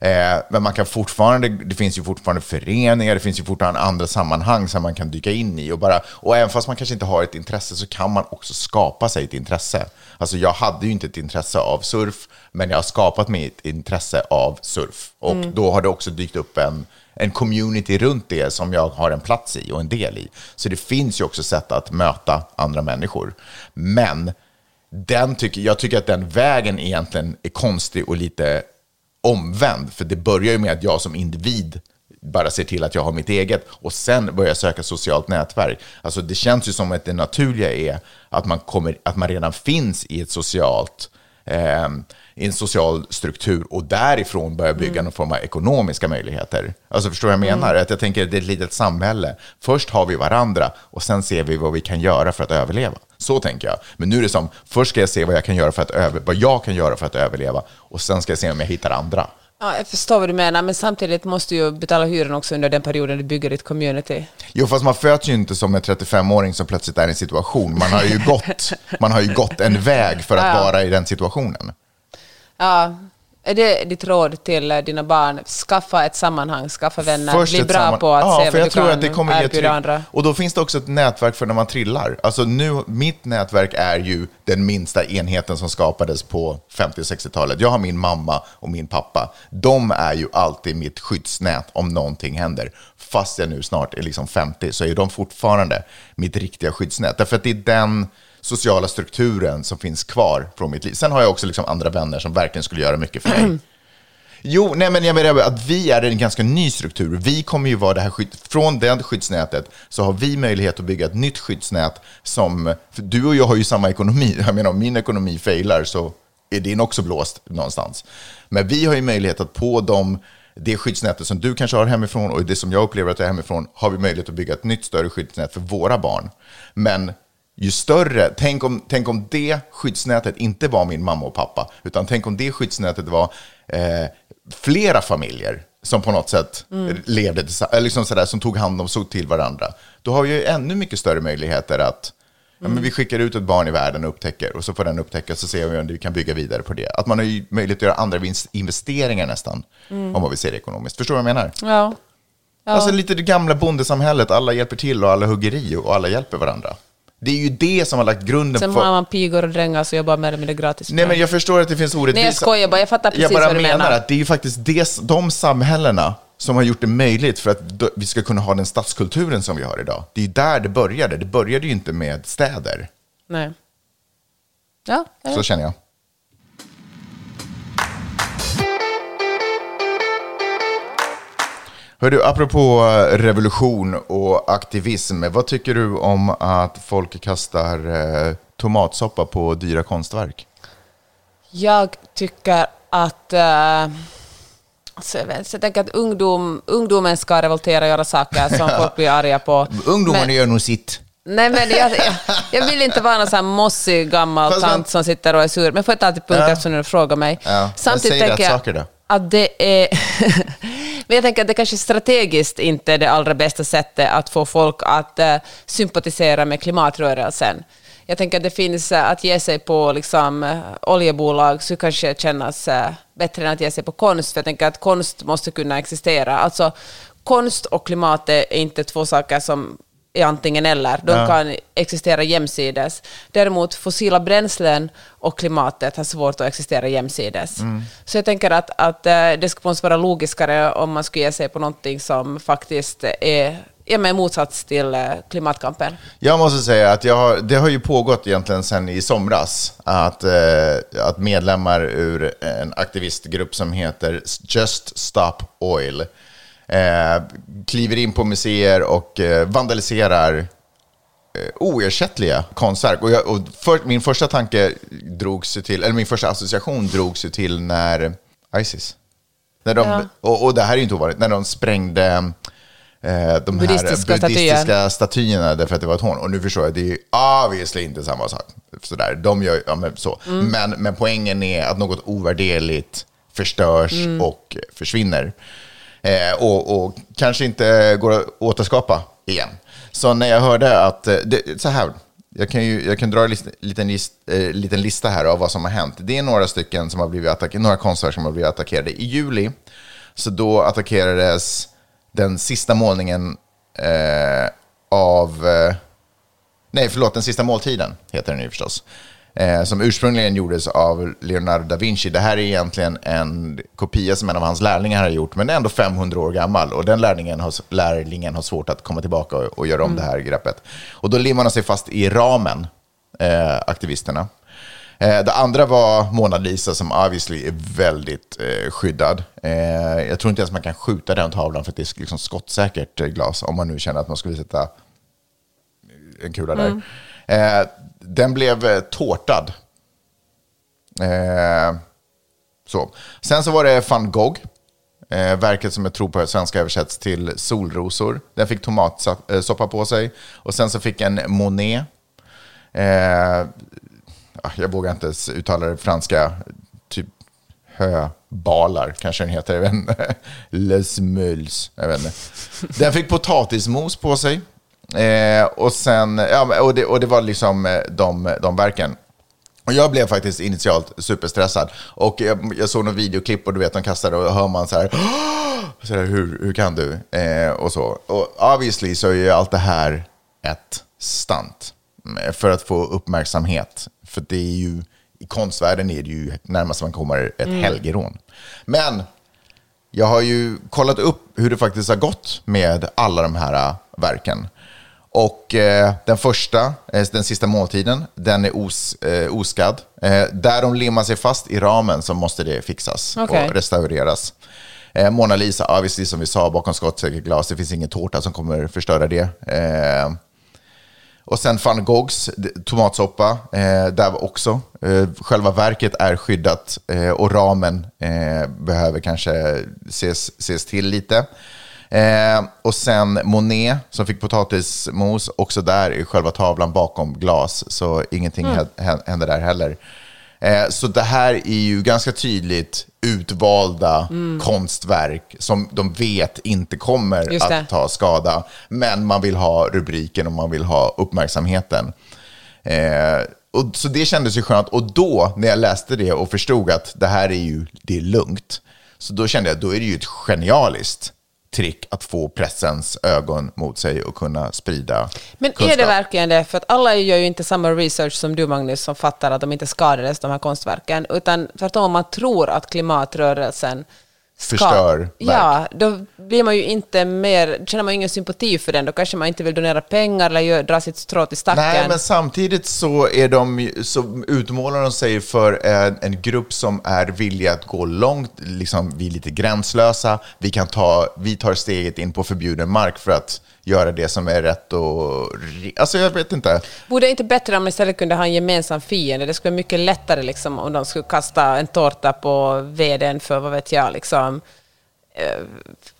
Eh, men man kan fortfarande, det finns ju fortfarande föreningar, det finns ju fortfarande andra sammanhang som man kan dyka in i. Och, bara, och även fast man kanske inte har ett intresse så kan man också skapa sig ett intresse. Alltså jag hade ju inte ett intresse av surf, men jag har skapat mig ett intresse av surf. Och då har det också dykt upp en, en community runt det som jag har en plats i och en del i. Så det finns ju också sätt att möta andra människor. Men den tycker, jag tycker att den vägen egentligen är konstig och lite omvänd. För det börjar ju med att jag som individ bara ser till att jag har mitt eget och sen börjar jag söka socialt nätverk. Alltså det känns ju som att det naturliga är att man, kommer, att man redan finns i ett socialt eh, i en social struktur och därifrån börja bygga någon form av ekonomiska möjligheter. Alltså förstår du vad jag menar? Att jag tänker att det är ett litet samhälle. Först har vi varandra och sen ser vi vad vi kan göra för att överleva. Så tänker jag. Men nu är det som, först ska jag se vad jag kan göra för att, över, vad jag kan göra för att överleva och sen ska jag se om jag hittar andra. Ja, jag förstår vad du menar, men samtidigt måste du ju betala hyran också under den perioden du bygger ditt community. Jo, fast man föds ju inte som en 35-åring som plötsligt är i en situation. Man har ju gått, man har ju gått en väg för att Ja. vara i den situationen. Ja, är det ditt råd till eh, dina barn? Skaffa ett sammanhang, skaffa vänner, bli ett bra på att ja, se för vad jag du tror kan att det kommer erbjuda andra. Och då finns det också ett nätverk för när man trillar. Alltså nu, mitt nätverk är ju den minsta enheten som skapades på 50 och 60-talet. Jag har min mamma och min pappa. De är ju alltid mitt skyddsnät om någonting händer. Fast jag nu snart är liksom 50 så är de fortfarande mitt riktiga skyddsnät. Därför att det är den sociala strukturen som finns kvar från mitt liv. Sen har jag också liksom andra vänner som verkligen skulle göra mycket för mig. Jo, nej men jag menar att vi är en ganska ny struktur. Vi kommer ju vara det här skydd, från det skyddsnätet så har vi möjlighet att bygga ett nytt skyddsnät som, för du och jag har ju samma ekonomi. Jag menar om min ekonomi failar så är din också blåst någonstans. Men vi har ju möjlighet att på de, det skyddsnätet som du kanske har hemifrån och det som jag upplever att jag är hemifrån har vi möjlighet att bygga ett nytt större skyddsnät för våra barn. Men ju större, tänk om, tänk om det skyddsnätet inte var min mamma och pappa, utan tänk om det skyddsnätet var eh, flera familjer som på något sätt levde tillsammans, eller liksom sådär, som tog hand om, såg till varandra. Då har vi ju ännu mycket större möjligheter att ja, men vi skickar ut ett barn i världen och upptäcker, och så får den upptäcka, så ser vi om vi kan bygga vidare på det. Att man har ju möjlighet att göra andra investeringar nästan, om vad vi ser det ekonomiskt. Förstår du vad jag menar? Ja. Ja. Alltså lite det gamla bondesamhället, alla hjälper till och alla hugger i och alla hjälper varandra. Det är ju det som har lagt grunden Sen för... har man pigor och drängar så jobbar mer eller mindre gratis. Nej, men jag förstår att det finns orättvisa. Nej, jag skojar bara. Jag fattar precis Jag bara vad du menar menar. att det är ju faktiskt det, de samhällena som har gjort det möjligt för att vi ska kunna ha den stadskulturen som vi har idag. Det är ju där det började. Det började ju inte med städer. Nej. Ja. Så känner jag. Hör du, apropå revolution och aktivism, vad tycker du om att folk kastar eh, tomatsoppa på dyra konstverk? Jag tycker att... Uh, alltså jag, jag tänker att ungdom, ungdomen ska revoltera och göra saker som folk blir arga på. Ungdomarna Men- gör nog sitt. Nej, men jag, jag, jag vill inte vara någon sån här mossig gammal Fast tant som sitter och är sur. Men får jag ta till punkt Ja. eftersom du frågar mig. Ja, men säg rätt saker då att det är... men jag tänker att det kanske strategiskt inte är det allra bästa sättet att få folk att eh, sympatisera med klimatrörelsen. Jag tänker att det finns eh, att ge sig på liksom, eh, oljebolag så kanske kännas bättre än att ge sig på konst. För jag tänker att konst måste kunna existera. Alltså, konst och klimat är inte två saker som är antingen eller. De Ja. kan existera jämsides. Däremot fossila bränslen och klimatet har svårt att existera jämsides. Mm. Så jag tänker att, att eh, det skulle måste vara logiskare om man skulle ge sig på någonting som faktiskt är är med motsats till eh, klimatkampen. Jag måste säga att jag har, det har ju pågått egentligen sedan i somras att, eh, att medlemmar ur en aktivistgrupp som heter Just Stop Oil eh, kliver in på museer och eh, vandaliserar eh, oersättliga konstverk. Och, jag, och för, min första tanke drogs till, eller min första association drogs ju till när Isis, när de, Ja. och, och det här är ju inte ovanligt, när de sprängde eh, de Buddhistiska här buddhistiska statyer. statyerna därför att det var ett hån. Och nu förstår jag, det är ju obviously inte samma sak. Sådär. De gör, ja, men, så. Men, men poängen är att något ovärderligt förstörs och försvinner. Eh, och, och kanske inte går att återskapa igen. Så när jag hörde att, eh, det, så här, jag kan, ju, jag kan dra en liten, list, eh, liten lista här av vad som har hänt. Det är några stycken som har blivit attackerade, några konstverk som har blivit attackerade. I juli, så då attackerades den sista målningen eh, av... Eh, nej, förlåt, Den sista måltiden heter den ju förstås. Eh, som ursprungligen gjordes av Leonardo da Vinci. Det här är egentligen en kopia som en av hans lärlingar har gjort, men den är ändå 500 år gammal. Och den lärlingen har, lärlingen har svårt att komma tillbaka och, och göra om det här greppet. Och då limmar de sig fast i ramen, eh, aktivisterna. Eh, det andra var Mona Lisa som obviously är väldigt eh, skyddad. Eh, jag tror inte ens man kan skjuta den tavlan för att det är liksom skottsäkert eh, glas om man nu känner att man skulle sätta en kula där. Eh, den blev eh, tårtad. Eh, så. Sen så var det van Gogh. Eh, verket som jag tror på svenska översätts till solrosor. Den fick tomatsoppa eh, på sig. Och sen så fick en Monet. Eh, ah, jag vågar inte ens uttala det franska. Typ höbalar, kanske den heter. Jag vet inte. Les Mules. jag vet inte. Den fick potatismos på sig. Eh, och, sen, ja, och, det, och det var liksom eh, de, de verken. Och jag blev faktiskt initialt superstressad. Och jag, jag såg någon videoklipp och du vet, de kastade och hör man så här, så här hur, hur kan du? Eh, och så. Och obviously så är ju allt det här ett stunt mm, för att få uppmärksamhet. För det är ju, i konstvärlden är det ju närmast man kommer ett helgerån. Men jag har ju kollat upp hur det faktiskt har gått med alla de här äh, verken. Och eh, den första, eh, den sista måltiden, den är os, eh, oskadd. Eh, där de limmar sig fast i ramen så måste det fixas Okej. och restaureras. Eh, Mona Lisa, obviously, som vi sa, bakom skottsäkert glas. Det finns ingen tårta som kommer förstöra det. Eh, och sen van Goghs tomatsoppa, där också. Själva verket är skyddat och ramen eh, behöver kanske ses, ses till lite. Eh, och sen Monet som fick potatismos, också där i själva tavlan bakom glas, så ingenting hä- hä- händer där heller. Eh, så det här är ju ganska tydligt utvalda konstverk som de vet inte kommer att ta skada, men man vill ha rubriken och man vill ha uppmärksamheten. Eh, och, så det kändes ju skönt. Och då, när jag läste det och förstod att det här är ju det är lugnt, så då kände jag då är det ju ett genialiskt trick att få pressens ögon mot sig och kunna sprida Men är kunskap. det verkligen det? För att alla gör ju inte samma research som du, Magnus, som fattar att de inte skadades, de här konstverken. Utan tvärtom, om man tror att klimatrörelsen. Förstör. Ja, då blir man ju inte mer, känner man ingen sympati för den. Då kanske man inte vill donera pengar eller gör, dra sitt strå till stacken. Nej, men samtidigt så, är de, så utmålar de sig för en, en grupp som är villiga att gå långt. Liksom, vi är lite gränslösa. Vi, kan ta, vi tar steget in på förbjuden mark för att göra det som är rätt och... Alltså, jag vet inte. Vore det inte bättre om man istället kunde ha en gemensam fiende? Det skulle vara mycket lättare liksom, om de skulle kasta en tårta på vdn för, vad vet jag, liksom, eh,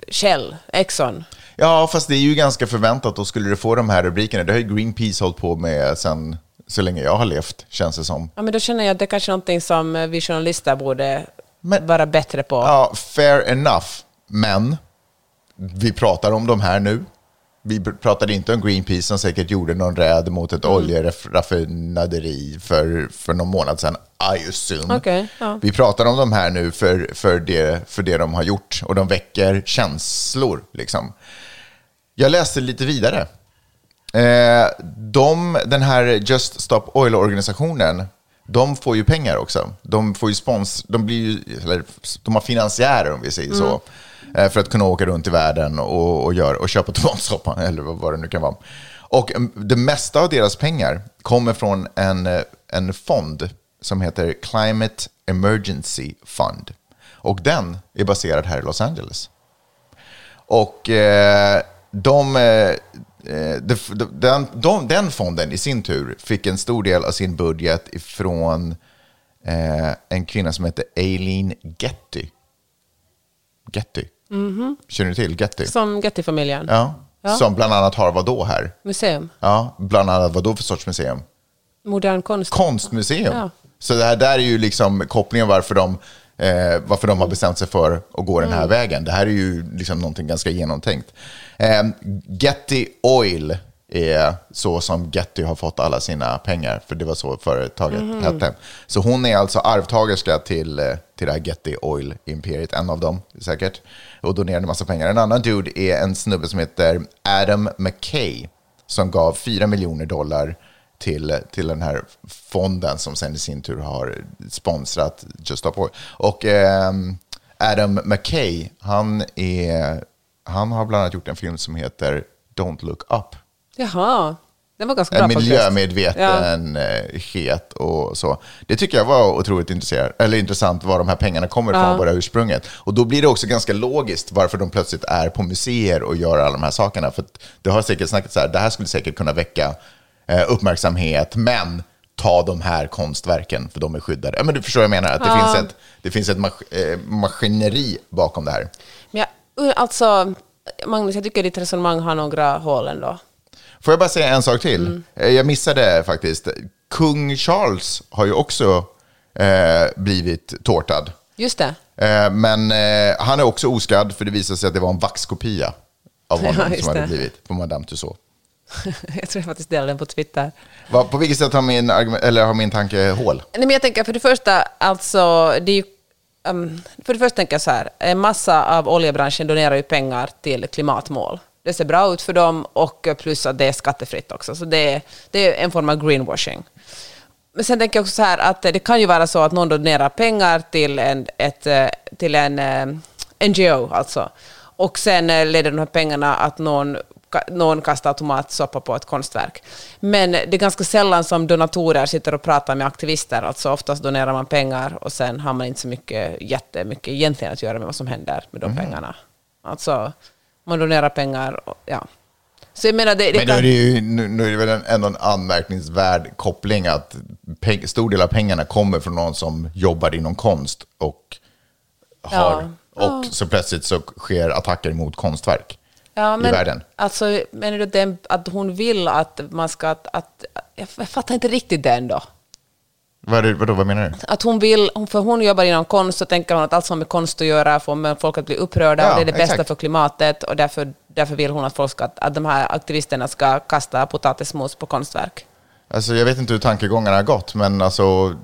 Shell, Exxon. Ja, fast det är ju ganska förväntat. Då skulle du få de här rubrikerna. Det har ju Greenpeace hållit på med sen så länge jag har levt, känns det som. Ja, men då känner jag att det är kanske är någonting som eh, vi journalister borde Men- vara bättre på. Ja, fair enough. Men vi pratar om de här nu. Vi pr- pratade inte om Greenpeace som säkert gjorde någon räd mot ett oljeraffinaderi för, för någon månad sedan. I assume. Okej, ja. Vi pratar om de här nu för, för, det, för det de har gjort och de väcker känslor. Liksom. Jag läste lite vidare. Eh, de, den här Just Stop Oil-organisationen, de får ju pengar också. De, får ju spons, de, blir ju, eller, de har finansiärer om vi säger så. Eh, för att kunna åka runt i världen och, och, gör, och köpa tomatsoppa, eller vad, det nu kan vara. Och mm, det mesta av deras pengar kommer från en, eh, en fond som heter Climate Emergency Fund. Och den är baserad här i Los Angeles. Och eh, de, eh, eh de, de, den, de, den fonden i sin tur fick en stor del av sin budget ifrån eh, en kvinna som heter Aileen Getty. Getty. Känner du till Getty? Som Getty-familjen. Ja. Ja. Som bland annat har vad då här? Museum. Ja, bland annat vad då för sorts museum? Modern konst. konstmuseum. Ja. Så det här där är ju liksom kopplingen varför de, eh, varför de har bestämt sig för att gå den här Mm. vägen. Det här är ju liksom någonting ganska genomtänkt. Eh, Getty Oil är så som Getty har fått alla sina pengar, för det var så företaget Mhm. hette. Så hon är alltså arvtagerska till, eh, till det här Getty Oil-imperiet, en av dem säkert, och donerade en massa pengar. En annan dude är en snubbe som heter Adam McKay, som gav 4 miljoner dollar till, till den här fonden som sen i sin tur har sponsrat Just Stop Oil. Och ehm, Adam McKay, han, är, han har bland annat gjort en film som heter Don't Look Up. Jaha, den var ganska bra En faktiskt. miljömedvetenhet och så. Det tycker jag var otroligt intresserad, eller intressant var de här pengarna kommer ifrån, Ja. det här ursprunget. Och då blir det också ganska logiskt varför de plötsligt är på museer och gör alla de här sakerna. För det har säkert snackats så här, det här skulle säkert kunna väcka eh, uppmärksamhet, men ta de här konstverken, för de är skyddade. Ja, men du förstår vad jag menar, att det Ja. finns ett, det finns ett mas- eh, maskineri bakom det här. Men jag, alltså, Magnus, jag tycker ditt resonemang har några hål ändå. Får jag bara säga en sak till? Eh, Jag missade faktiskt. Kung Charles har ju också eh, blivit tårtad. Just det. Eh, Men eh, han är också oskadd för det visade sig att det var en vaxkopia av Ja, honom just som hade det. blivit på Madame Tussauds. jag tror jag faktiskt delade den på Twitter. Va, på vilket sätt har min, eller har min tanke hål? Nej, men jag tänker för det första, alltså, det är ju, um, för det första tänker jag så här, en massa av oljebranschen donerar ju pengar till klimatmål. Det ser bra ut för dem och plus att det är skattefritt också, så det är, det är en form av greenwashing. Men sen tänker jag också så här att det kan ju vara så att någon donerar pengar till en, ett, eh, till en eh, NGO, alltså. Och sen eh, leder de här pengarna att någon, någon kastar tomatsoppa på ett konstverk. Men det är ganska sällan som donatorer sitter och pratar med aktivister. Alltså oftast donerar man pengar och sen har man inte så mycket, jättemycket egentligen att göra med vad som händer med de pengarna. Alltså, man donerar pengar och ja. Så jag menar, det, det Men nu är det ju nu, nu är det väl en, ändå en anmärkningsvärd koppling att peng, stor del av pengarna kommer från någon som jobbar inom konst och har... Och så plötsligt så sker attacker mot konstverk Ja, i men, världen. Alltså, menar du att, den, att hon vill att man ska... Att, att, jag fattar inte riktigt det ändå. Vad, är vadå, vad menar du? Att hon vill, för hon jobbar inom konst så tänker hon att allt som har med konst att göra får med folk att bli upprörda Ja, och det är det bästa exakt. för klimatet och därför, därför vill hon att, folk ska, att de här aktivisterna ska kasta potatismos på konstverk. Alltså, jag vet inte hur tankegångarna har gått, men alltså,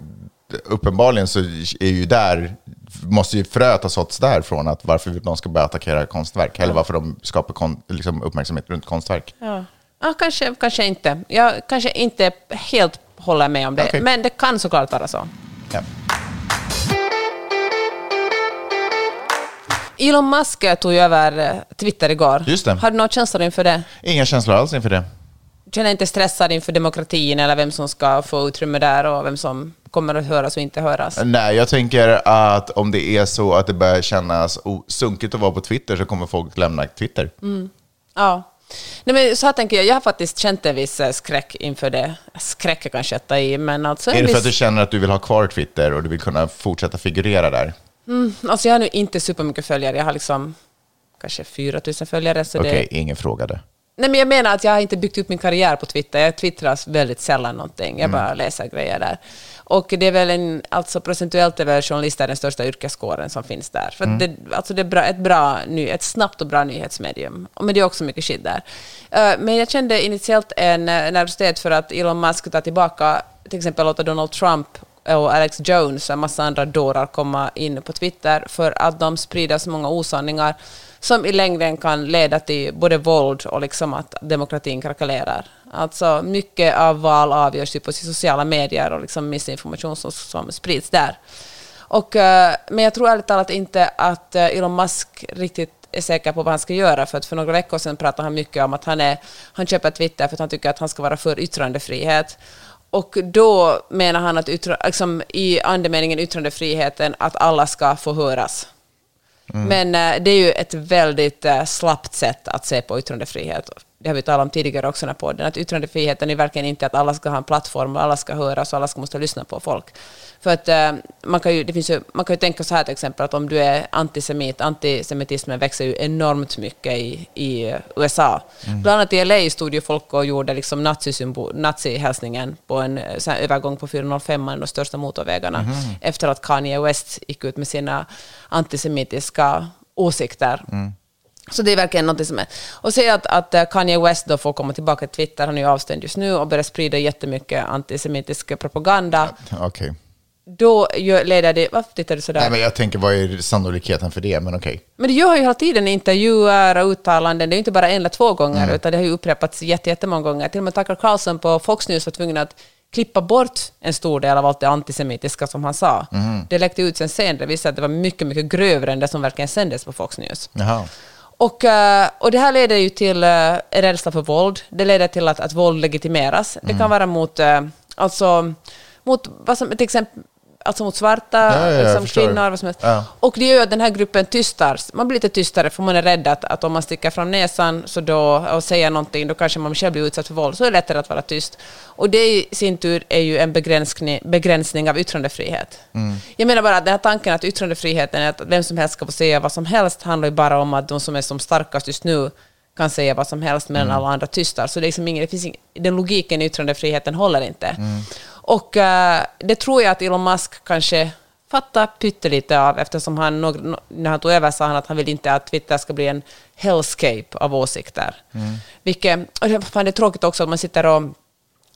uppenbarligen så är ju där, måste ju fröet ha såtts därifrån, att varför de ska börja attackera konstverk, eller varför de skapar kon, liksom, uppmärksamhet runt konstverk. Ja, ja kanske, kanske inte. Jag kanske inte helt håller med om det, Okej. men det kan såklart vara så. Ja. Elon Musk tog ju över eh, Twitter igår. Just det. Har du några känslor inför det? Inga känslor alls inför det. känner inte stressad inför demokratin eller vem som ska få utrymme där och vem som kommer att höras och inte höras. Nej, jag tänker att om det är så att det börjar kännas sunkigt att vara på Twitter så kommer folk lämna Twitter. Ja. Nej, men så här tänker jag, jag har faktiskt känt en viss eh, skräck inför det. Skräck är kanske att ta i, men alltså Är det för viss... att du känner att du vill ha kvar Twitter och du vill kunna fortsätta figurera där? Alltså jag har nu inte supermycket följare, jag har liksom kanske 4 000 följare. Okej, det... ingen frågade. Nej, men jag menar att jag har inte byggt upp min karriär på Twitter. Jag twittrar väldigt sällan någonting. Jag bara läser grejer där. Och det är väl en, alltså procentuellt är väl journalister den största yrkeskåren som finns där. För att det, alltså det är bra, ett, bra, ett snabbt och bra nyhetsmedium. Men det är också mycket shit där. Eh, Men jag kände initiellt en eh, nervositet för att Elon Musk tar tillbaka, till exempel låta Donald Trump och Alex Jones och en massa andra dårar komma in på Twitter för att de sprider så många osanningar som i längden kan leda till både våld och liksom att demokratin krackelerar. Alltså mycket av val avgörs ju på sociala medier och liksom missinformation som, som sprids där. Och, eh, men jag tror ärligt talat inte att eh, Elon Musk riktigt är säker på vad han ska göra. För att för några veckor sedan pratade han mycket om att han, är, han köper Twitter för att han tycker att han ska vara för yttrandefrihet. Och då menar han att yttra, liksom, i andemeningen yttrandefriheten att alla ska få höras. Men eh, det är ju ett väldigt slappt sätt att se på yttrandefrihet. Det har vi talat om tidigare också i den här podden, att yttrandefriheten är verkligen inte att alla ska ha en plattform och alla ska höras och alla ska måste lyssna på folk. För att eh, man, kan ju, det finns ju, man kan ju tänka så här till exempel att om du är antisemit, antisemitismen växer ju enormt mycket i, i eh, USA. Bland annat i LA stod ju folk och gjorde liksom nazihälsningen på en eh, övergång på 405, de största motorvägarna, efter att Kanye West gick ut med sina antisemitiska åsikter. Så det är verkligen något som är... Och se att, att eh, Kanye West då får komma tillbaka till Twitter, han är ju avstängd just nu, och börjar sprida jättemycket antisemitisk propaganda. Okej. Då gör, leder det... Varför tittar du sådär? Nej, men jag tänker, vad är sannolikheten för det? Men okej. Men det gör ju hela tiden intervjuer och uttalanden. Det är ju inte bara en eller två gånger, utan det har ju upprepats jätte- jättemånga gånger. Till och med Tucker Carlson på Fox News var tvungen att klippa bort en stor del av allt det antisemitiska som han sa. Det läckte ut sen senare, det visade att det var mycket, mycket grövre än det som verkligen sändes på Fox News. Jaha. Och, eh, och det här leder ju till eh, en rädsla för våld. Det leder till att, att våld legitimeras. Det kan vara mot, eh, alltså, mot vad som, till exempel, alltså mot svarta, Ja, ja, liksom kvinnor, vad som helst. Ja. Och det gör ju att den här gruppen tystar. Man blir lite tystare för man är rädd att, att om man sticker fram näsan så då, och säger någonting, då kanske man själv blir utsatt för våld. Så är det lättare att vara tyst. Och det i sin tur är ju en begränsning, begränsning av yttrandefrihet. Jag menar bara att den här tanken att yttrandefriheten är att vem som helst ska få säga vad som helst handlar ju bara om att de som är som starkast just nu kan säga vad som helst medan alla andra tystar. Så det, är liksom ingen, det finns ingen, den logiken i yttrandefriheten håller inte. Och eh, det tror jag att Elon Musk kanske fatta pyttelite av eftersom han, när han tog över sa han att han vill inte att Twitter ska bli en hellscape av åsikter. Vilket, och det- fan, det är tråkigt också att man sitter och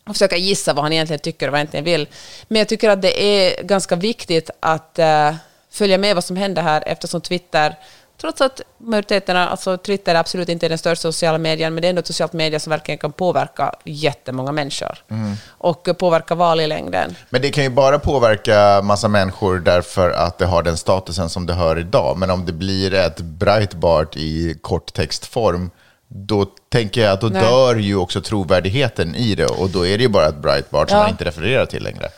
och försöka gissa vad han egentligen tycker och vad han egentligen vill. Men jag tycker att det är ganska viktigt att eh, följa med vad som händer här eftersom Twitter, trots att majoriteten, av- alltså Twitter är absolut inte den största sociala medien, men det är ändå ett socialt media som verkligen kan påverka jättemånga människor och eh, påverka val i längden. Men det kan ju bara påverka massa människor därför att det har den statusen som det har idag. Men om det blir ett Breitbart i korttextform, då tänker jag att då Nej. dör ju också trovärdigheten i det. Och då är det ju bara ett Breitbart som Ja. man inte refererar till längre.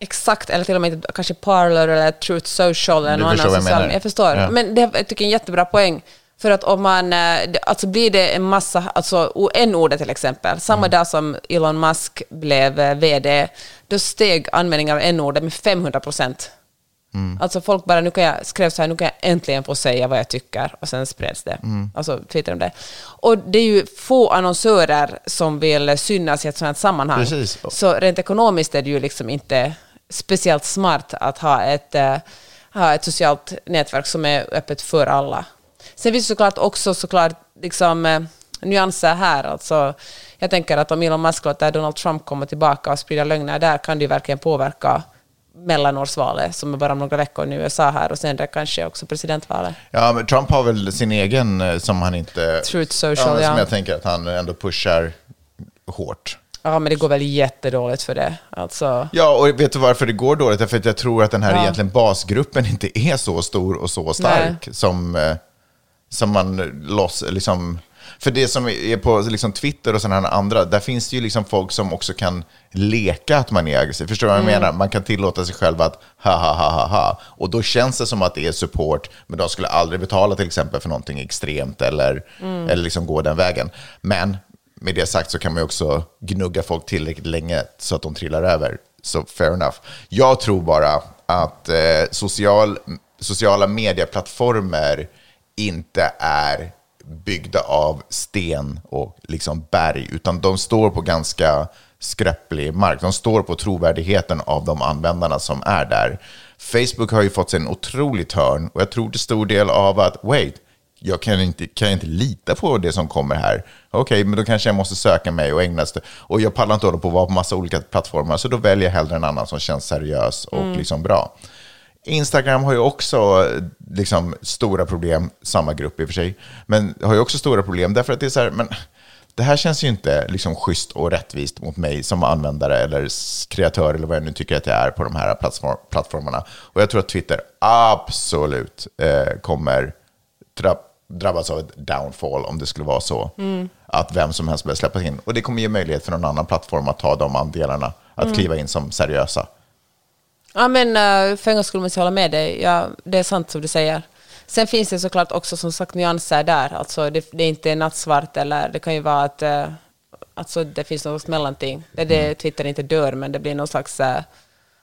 Exakt, eller till och med kanske Parler eller Truth Social eller Du någon annan jag social. Jag förstår. Ja. Men det jag tycker jag är en jättebra poäng. För att om man, eh, alltså blir det en massa, alltså n-ordet till exempel, samma Mm. dag som Elon Musk blev eh, VD, då steg användningen av n-ordet med 500 procent. Mm. Alltså folk bara, nu kan jag, skrev så här, nu kan jag äntligen få säga vad jag tycker, och sen spreds det. Mm. Alltså twittrade de det. Och det är ju få annonsörer som vill synas i ett sådant sammanhang. Precis. Så rent ekonomiskt är det ju liksom inte speciellt smart att ha ett, eh, ha ett socialt nätverk som är öppet för alla. Sen finns det såklart också såklart liksom, eh, nyanser här. Alltså, jag tänker att om Elon Musk låter Donald Trump komma tillbaka och sprida lögner där kan det ju verkligen påverka mellanårsvalet som är bara om några veckor nu i USA här och sen kanske också presidentvalet. Ja, men Trump har väl sin egen eh, som han inte... Truth Social, ja. Som ja. jag tänker att han ändå pushar hårt. Ja, men det går väl jättedåligt för det. Alltså, Ja, och vet du varför det går dåligt? Därför att jag tror att den här Ja. egentligen basgruppen inte är så stor och så stark som, eh, som man loss, liksom... För det som är på liksom Twitter och sådana här andra, där finns det ju liksom folk som också kan leka att man är aggressiv. Förstår du vad jag Mm. menar? Man kan tillåta sig själv att ha ha ha ha ha. Och då känns det som att det är support, men de skulle aldrig betala till exempel för någonting extremt eller, Mm. eller liksom gå den vägen. Men med det sagt så kan man ju också gnugga folk tillräckligt länge så att de trillar över. Så fair enough. Jag tror bara att eh, social, sociala medieplattformar inte är byggda av sten och liksom berg, utan de står på ganska skröplig mark. De står på trovärdigheten av de användarna som är där. Facebook har ju fått sig en otroligt hörn och jag tror till stor del av att, wait, jag kan inte, kan inte lita på det som kommer här. Okej, men då kanske jag måste söka mig och ägna st- Och jag pallar inte hålla på att vara på massa olika plattformar, så då väljer jag hellre en annan som känns seriös och liksom bra. Instagram har ju också liksom, stora problem, samma grupp i och för sig, men har ju också stora problem därför att det är så här, men det här känns ju inte liksom schysst och rättvist mot mig som användare eller kreatör eller vad jag nu tycker att jag är på de här plattform- plattformarna. Och jag tror att Twitter absolut eh, kommer dra- drabbas av ett downfall om det skulle vara så. Att vem som helst börjar släppas in. Och det kommer ge möjlighet för någon annan plattform att ta de andelarna, att kliva in som seriösa. Ja, men uh, för en gång skulle man hålla med dig. Ja, det är sant som du säger. Sen finns det såklart också som sagt nyanser där. Alltså, det, det är inte nattsvart eller det kan ju vara att uh, alltså, det finns något mellanting. Det är det Twitter inte dör, men det blir någon slags uh,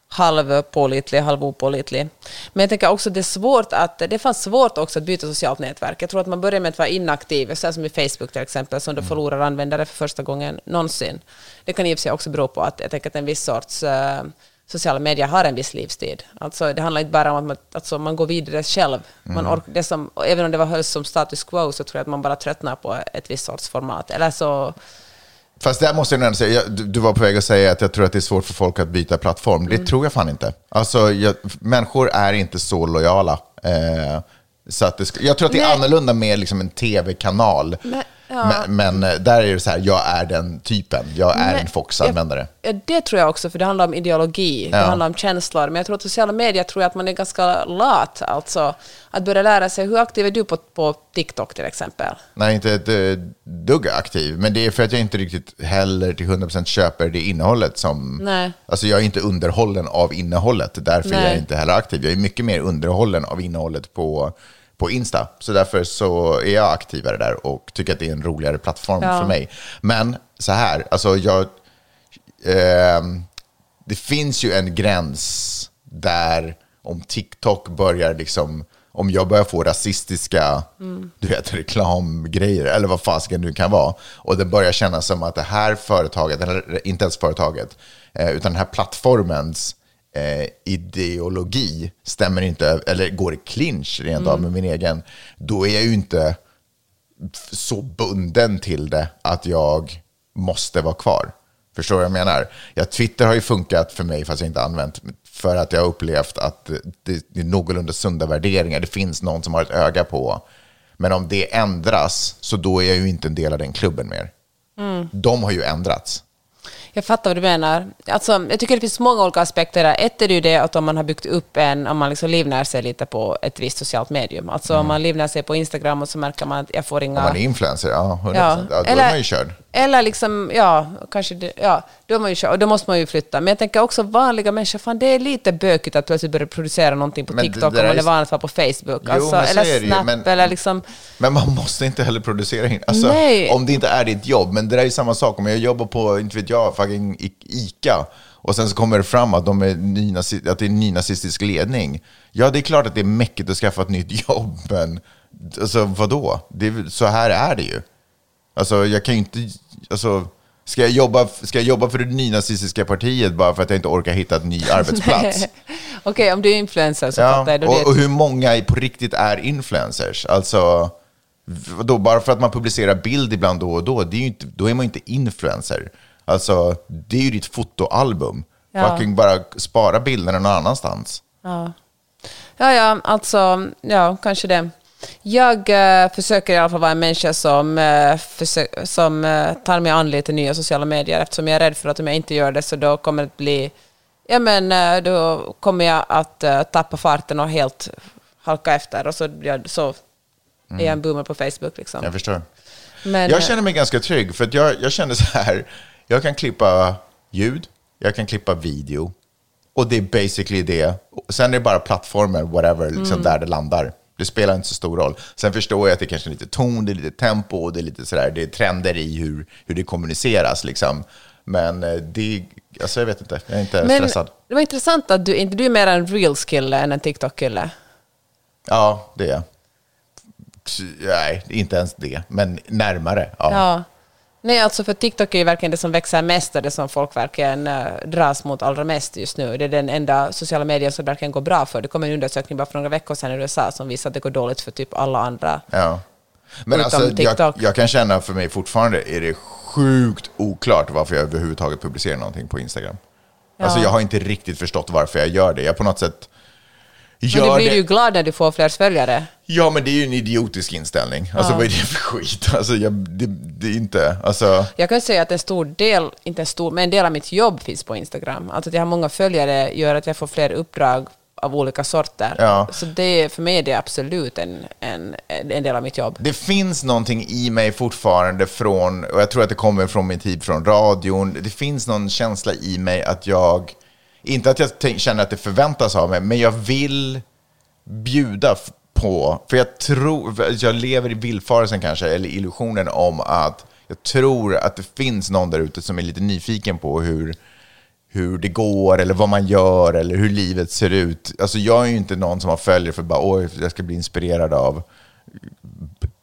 halvpålitlig, halvopålitlig. Men jag tänker också att det är svårt att, det fanns svårt också att byta socialt nätverk. Jag tror att man börjar med att vara inaktiv, så som i Facebook till exempel, som då förlorar användare för första gången någonsin. Det kan i och för sig också bero på att jag tänker att en viss sorts sociala medier har en viss livstid. Alltså, det handlar inte bara om att man, alltså, man går vidare själv. Man ork, det som, även om det var hölls som status quo så tror jag att man bara tröttnar på ett visst sorts format. Eller så, Fast där måste jag ändå säga, du, var på väg att säga att jag tror att det är svårt för folk att byta plattform. Det tror jag fan inte. Alltså, jag, människor är inte så lojala. Eh, så att det, jag tror att det är Nej. annorlunda med liksom en tv-kanal. Men- ja. Men, men eh, där är det så här, jag är den typen. Jag är Men- en Fox-användare. Ja, det tror jag också, för det handlar om ideologi, det Ja. handlar om känslor. Men jag tror att sociala medier tror jag att man är ganska lat. Alltså, att börja lära sig, hur aktiv är du på, på TikTok till exempel? Nej, inte ett eh, dugg aktiv. Men det är för att jag inte riktigt heller till 100% köper det innehållet som... Nej. Alltså jag är inte underhållen av innehållet. Därför är jag Nej. inte heller aktiv. Jag är mycket mer underhållen av innehållet på, på Insta. Så därför så är jag aktivare där och tycker att det är en roligare plattform Ja. för mig. Men så här, alltså jag... ehm, det finns ju en gräns där om TikTok börjar liksom, om jag börjar få rasistiska, du vet, reklamgrejer, eller vad fasiken nu kan vara, och det börjar kännas som att det här företaget, eller inte ens företaget, eh, utan den här plattformens eh, ideologi stämmer inte, eller går i clinch rent av med min egen, då är jag ju inte så bunden till det att jag måste vara kvar. Förstår du vad jag menar? Ja, Twitter har ju funkat för mig, fast jag inte använt, för att jag har upplevt att det, är någorlunda sunda värderingar. Det finns någon som har ett öga på. Men om det ändras, så då är jag ju inte en del av den klubben mer. De har ju ändrats. Jag fattar vad du menar. Alltså, jag tycker det finns många olika aspekter där. Ett är det ju det att om man har byggt upp en, om man liksom livnär sig lite på ett visst socialt medium. Alltså om man livnär sig på Instagram och så märker man att jag får inga... Om man är influencer, ja, 100%. Ja, Ja, då eller- är man ju körd. Eller liksom, ja, kanske det, ja, då, man ju, och då måste man ju flytta. Men jag tänker också vanliga människor, fan det är lite bökigt att plötsligt börja producera någonting på Men TikTok om man är- van att vara på Facebook. Jo, alltså, eller ju, Snap, men- eller liksom... Men man måste inte heller producera in. Alltså, Nej. Om det inte är ditt jobb. Men det där är samma sak. Om jag jobbar på, inte vet jag, fucking ICA. Och sen så kommer det fram att, de är att det är nynazistisk ledning. Ja, det är klart att det är mäckigt att skaffa ett nytt jobb. Men alltså, vadå? Det så här är det ju. Alltså, jag kan ju inte... Alltså, ska, jag jobba, ska jag jobba för det nynazistiska partiet bara för att jag inte orkar hitta en ny arbetsplats? Okej, om du är influencer så Ja, fattar jag. Och, och hur många på riktigt är influencers? Alltså, då, bara för att man publicerar bild ibland då och då, det är inte, då är man ju inte influencer. Alltså, det är ju ditt fotoalbum. Ja. Fucking bara spara bilderna någon annanstans. Ja. ja, ja, alltså, ja, kanske det. Jag eh, försöker i alla fall vara en människa som, eh, försö- som eh, tar mig an lite nya sociala medier eftersom jag är rädd för att om jag inte gör det så då kommer det bli, ja men eh, då kommer jag att eh, tappa farten och helt halka efter och så, ja, så är jag en boomer på Facebook liksom. Jag förstår. Men, jag eh, känner mig ganska trygg, för att jag, jag känner så här, jag kan klippa ljud, jag kan klippa video, och det är basically det. Sen är det bara plattformar, whatever, liksom Mm. där det landar. Det spelar inte så stor roll. Sen förstår jag att det kanske är lite ton, det är lite tempo, och det är lite sådär, det är trender i hur, hur det kommuniceras liksom. Men eh, det, alltså jag vet inte, jag är inte men stressad. det var intressant att du inte du är mer en reels-kille än en TikTok-kille. Ja, det är jag. Nej, inte ens det, men närmare. Ja. Ja. Nej, alltså för TikTok är ju verkligen det som växer mest och det som folk verkligen uh, dras mot allra mest just nu. Det är den enda sociala medier som verkligen går bra för. Det kom en undersökning bara för några veckor sedan i USA som visar att det går dåligt för typ alla andra. Ja. Men alltså, jag, jag kan känna för mig fortfarande är det sjukt oklart varför jag överhuvudtaget publicerar någonting på Instagram. Alltså Ja. jag har inte riktigt förstått varför jag gör det. Jag på något sätt Men gör du blir det. ju glad när du får fler följare. Ja, men det är ju en idiotisk inställning. Alltså vad är det för skit? Alltså jag, det, det är inte, alltså... Jag kan säga att en stor del, inte en stor, men en del av mitt jobb finns på Instagram. Alltså att jag har många följare gör att jag får fler uppdrag av olika sorter. Ja. Så det, för mig är det absolut en, en, en del av mitt jobb. Det finns någonting i mig fortfarande från, och jag tror att det kommer från min tid från radion, det finns någon känsla i mig att jag, inte att jag känner att det förväntas av mig, men jag vill bjuda på, för jag tror, jag lever i villfarelsen kanske, eller illusionen om att jag tror att det finns någon där ute som är lite nyfiken på hur, hur det går eller vad man gör eller hur livet ser ut. Alltså jag är ju inte någon som har följare för bara oj, jag ska bli inspirerad av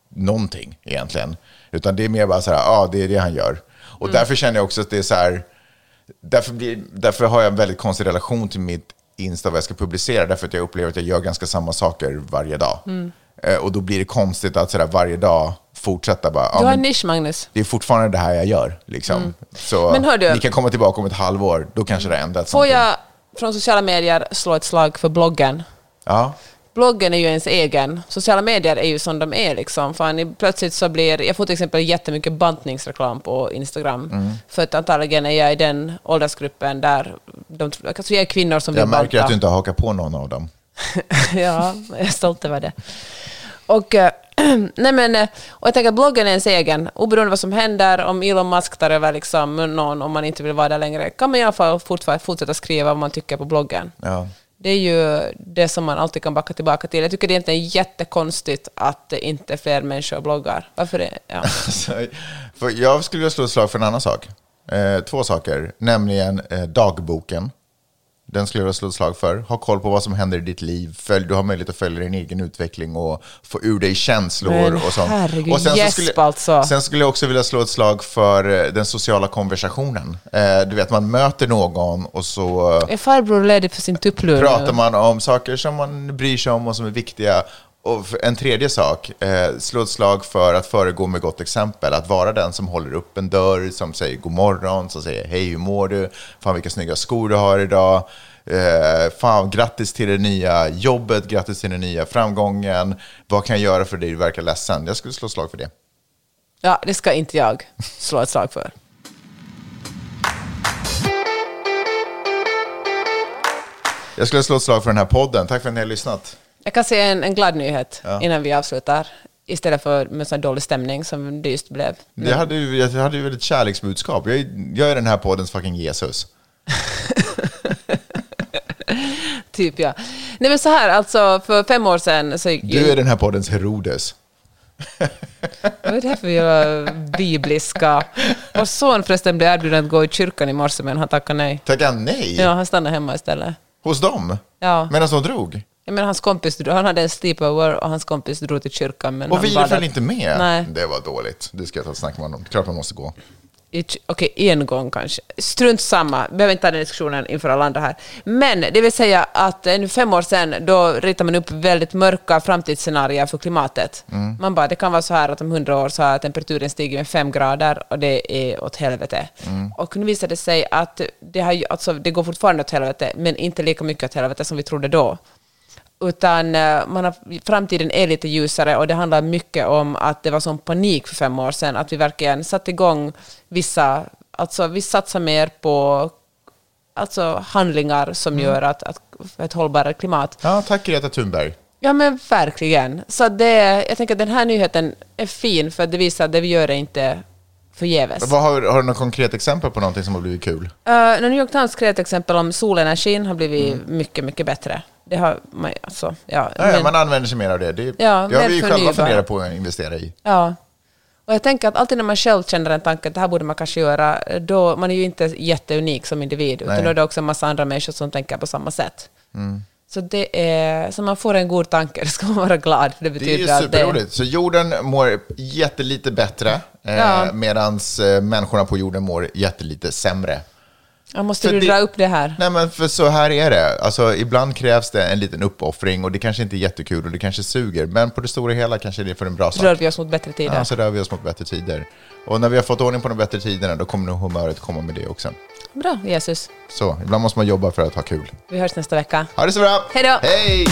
någonting egentligen. Utan det är mer bara så här, ja, ah, det är det han gör. Och därför känner jag också att det är så här, därför, blir, därför har jag en väldigt konstig relation till mitt Insta, vad jag ska publicera, därför att jag upplever att jag gör ganska samma saker varje dag. Eh, och då blir det konstigt att så där, varje dag fortsätta bara, ja, Du har en nisch, Magnus. det är fortfarande det här jag gör. Liksom. Så Men hör du- ni kan komma tillbaka om ett halvår, då kanske det har ändrats. Får jag från sociala medier slå ett slag för bloggen? Ja. Bloggen är ju ens egen. Sociala medier är ju som de är. Liksom. Fan, plötsligt så blir... Jag får till exempel jättemycket bantningsreklam på Instagram. Mm. För att antagligen är jag i den åldersgruppen där de, alltså jag är kvinnor som Jag vill märker banta. att du inte har hakat på någon av dem. ja, jag är stolt över det. Och, eh, nej men, eh, och jag tänker att bloggen är ens egen. Oberoende vad som händer, om Elon Musk tar över liksom någon, om man inte vill vara där längre, kan man i alla fall fortfar- fortsätta skriva vad man tycker på bloggen. Ja. Det är ju det som man alltid kan backa tillbaka till. Jag tycker det egentligen är jättekonstigt att det inte är fler människor bloggar. Varför det? Ja. För jag skulle vilja slå ett slag för en annan sak. Eh, två saker, nämligen eh, dagboken. Den skulle jag vilja slå ett slag för. Ha koll på vad som händer i ditt liv. Följ, du har möjlighet att följa din egen utveckling och få ur dig känslor Men och sånt. herregud, och sen, gäsp skulle, alltså. sen skulle jag också vilja slå ett slag för eh, den sociala konversationen. Eh, du vet, man möter någon och så eh, Är farbror ledig för sin tupplur pratar man om saker som man bryr sig om och som är viktiga. Och en tredje sak, eh, slå ett slag för att föregå med gott exempel. Att vara den som håller upp en dörr, som säger god morgon, som säger hej, hur mår du? Fan vilka snygga skor du har idag. Eh, fan, grattis till det nya jobbet, grattis till den nya framgången. Vad kan jag göra för dig? Du verkar ledsen. Jag skulle slå ett slag för det. Ja, det ska inte jag slå ett slag för. Jag skulle slå ett slag för den här podden. Tack för att ni har lyssnat. Jag kan säga en, en glad nyhet Ja. innan vi avslutar. Istället för med sån dålig stämning som det just blev. Det hade ju, jag hade ju ett kärleksbudskap. Jag jag är den här poddens fucking Jesus. Typ ja. Nej men så här, alltså för fem år sedan så... Du är den här poddens Herodes. Vad är det här för jävla bibliska... Vår son förresten blev erbjuden att gå i kyrkan i morse men han tackade nej. Tackar nej? Ja, han stannade hemma istället. Hos dem? Ja. Medan de drog? Jag menar, hans kompis, han hade en sleepover och hans kompis drog till kyrkan. Men Och bad föll inte med? Nej. Det var dåligt. Det ska jag ta ett snack med honom. Klart man måste gå. Okej, en gång kanske. Strunt samma, behöver inte ta den diskussionen inför alla andra här. Men det vill säga att nu fem år sedan, då ritar man upp väldigt mörka framtidsscenarier för klimatet. Man bara, det kan vara så här att om hundra år så har temperaturen stigit med fem grader och det är åt helvete. Och nu visar det sig att det, har, alltså, det går fortfarande åt helvete, men inte lika mycket åt helvete som vi trodde då. Utan eh, man har, framtiden är lite ljusare och det handlar mycket om att det var sån panik för fem år sedan, att vi verkligen satte igång vissa, alltså vi satsar mer på alltså handlingar som gör att, att ett hållbarare klimat. Ja, tack Greta Thunberg. Ja men verkligen. Så det, jag tänker att den här nyheten är fin för att det visar att det vi gör är inte förgäves. Vad har, har du något konkret exempel på någonting som har blivit kul? Uh, New York Times skrev ett exempel om solenergin har blivit mycket, mycket bättre. Det har man alltså, ja. Ja, men- man använder sig mer av det. Det, Ja, det har vi ju själva funderat på att investera i. Ja. Och jag tänker att alltid när man själv känner en tanke att det här borde man kanske göra, då man är ju inte jätteunik som individ, utan Nej. då är det också en massa andra människor som tänker på samma sätt. Mm. Så det är, så man får en god tanke, det ska man vara glad. Det Det är betyder ju att det, superroligt. Så jorden mår jättelite bättre, eh, Ja. medan eh, människorna på jorden mår jättelite sämre. Ja, måste För du dra upp det här? Nej, men för så här är det. Alltså, ibland krävs det en liten uppoffring och det kanske inte är jättekul och det kanske suger, men på det stora hela kanske det är för en bra sak. Rör vi oss mot bättre tider? Ja, så rör vi oss mot bättre tider. Och när vi har fått ordning på de bättre tiderna, då kommer nog humöret komma med det också. Bra, Jesus. Så, ibland måste man jobba för att ha kul. Vi hörs nästa vecka. Ha det så bra! Hej då! Hej!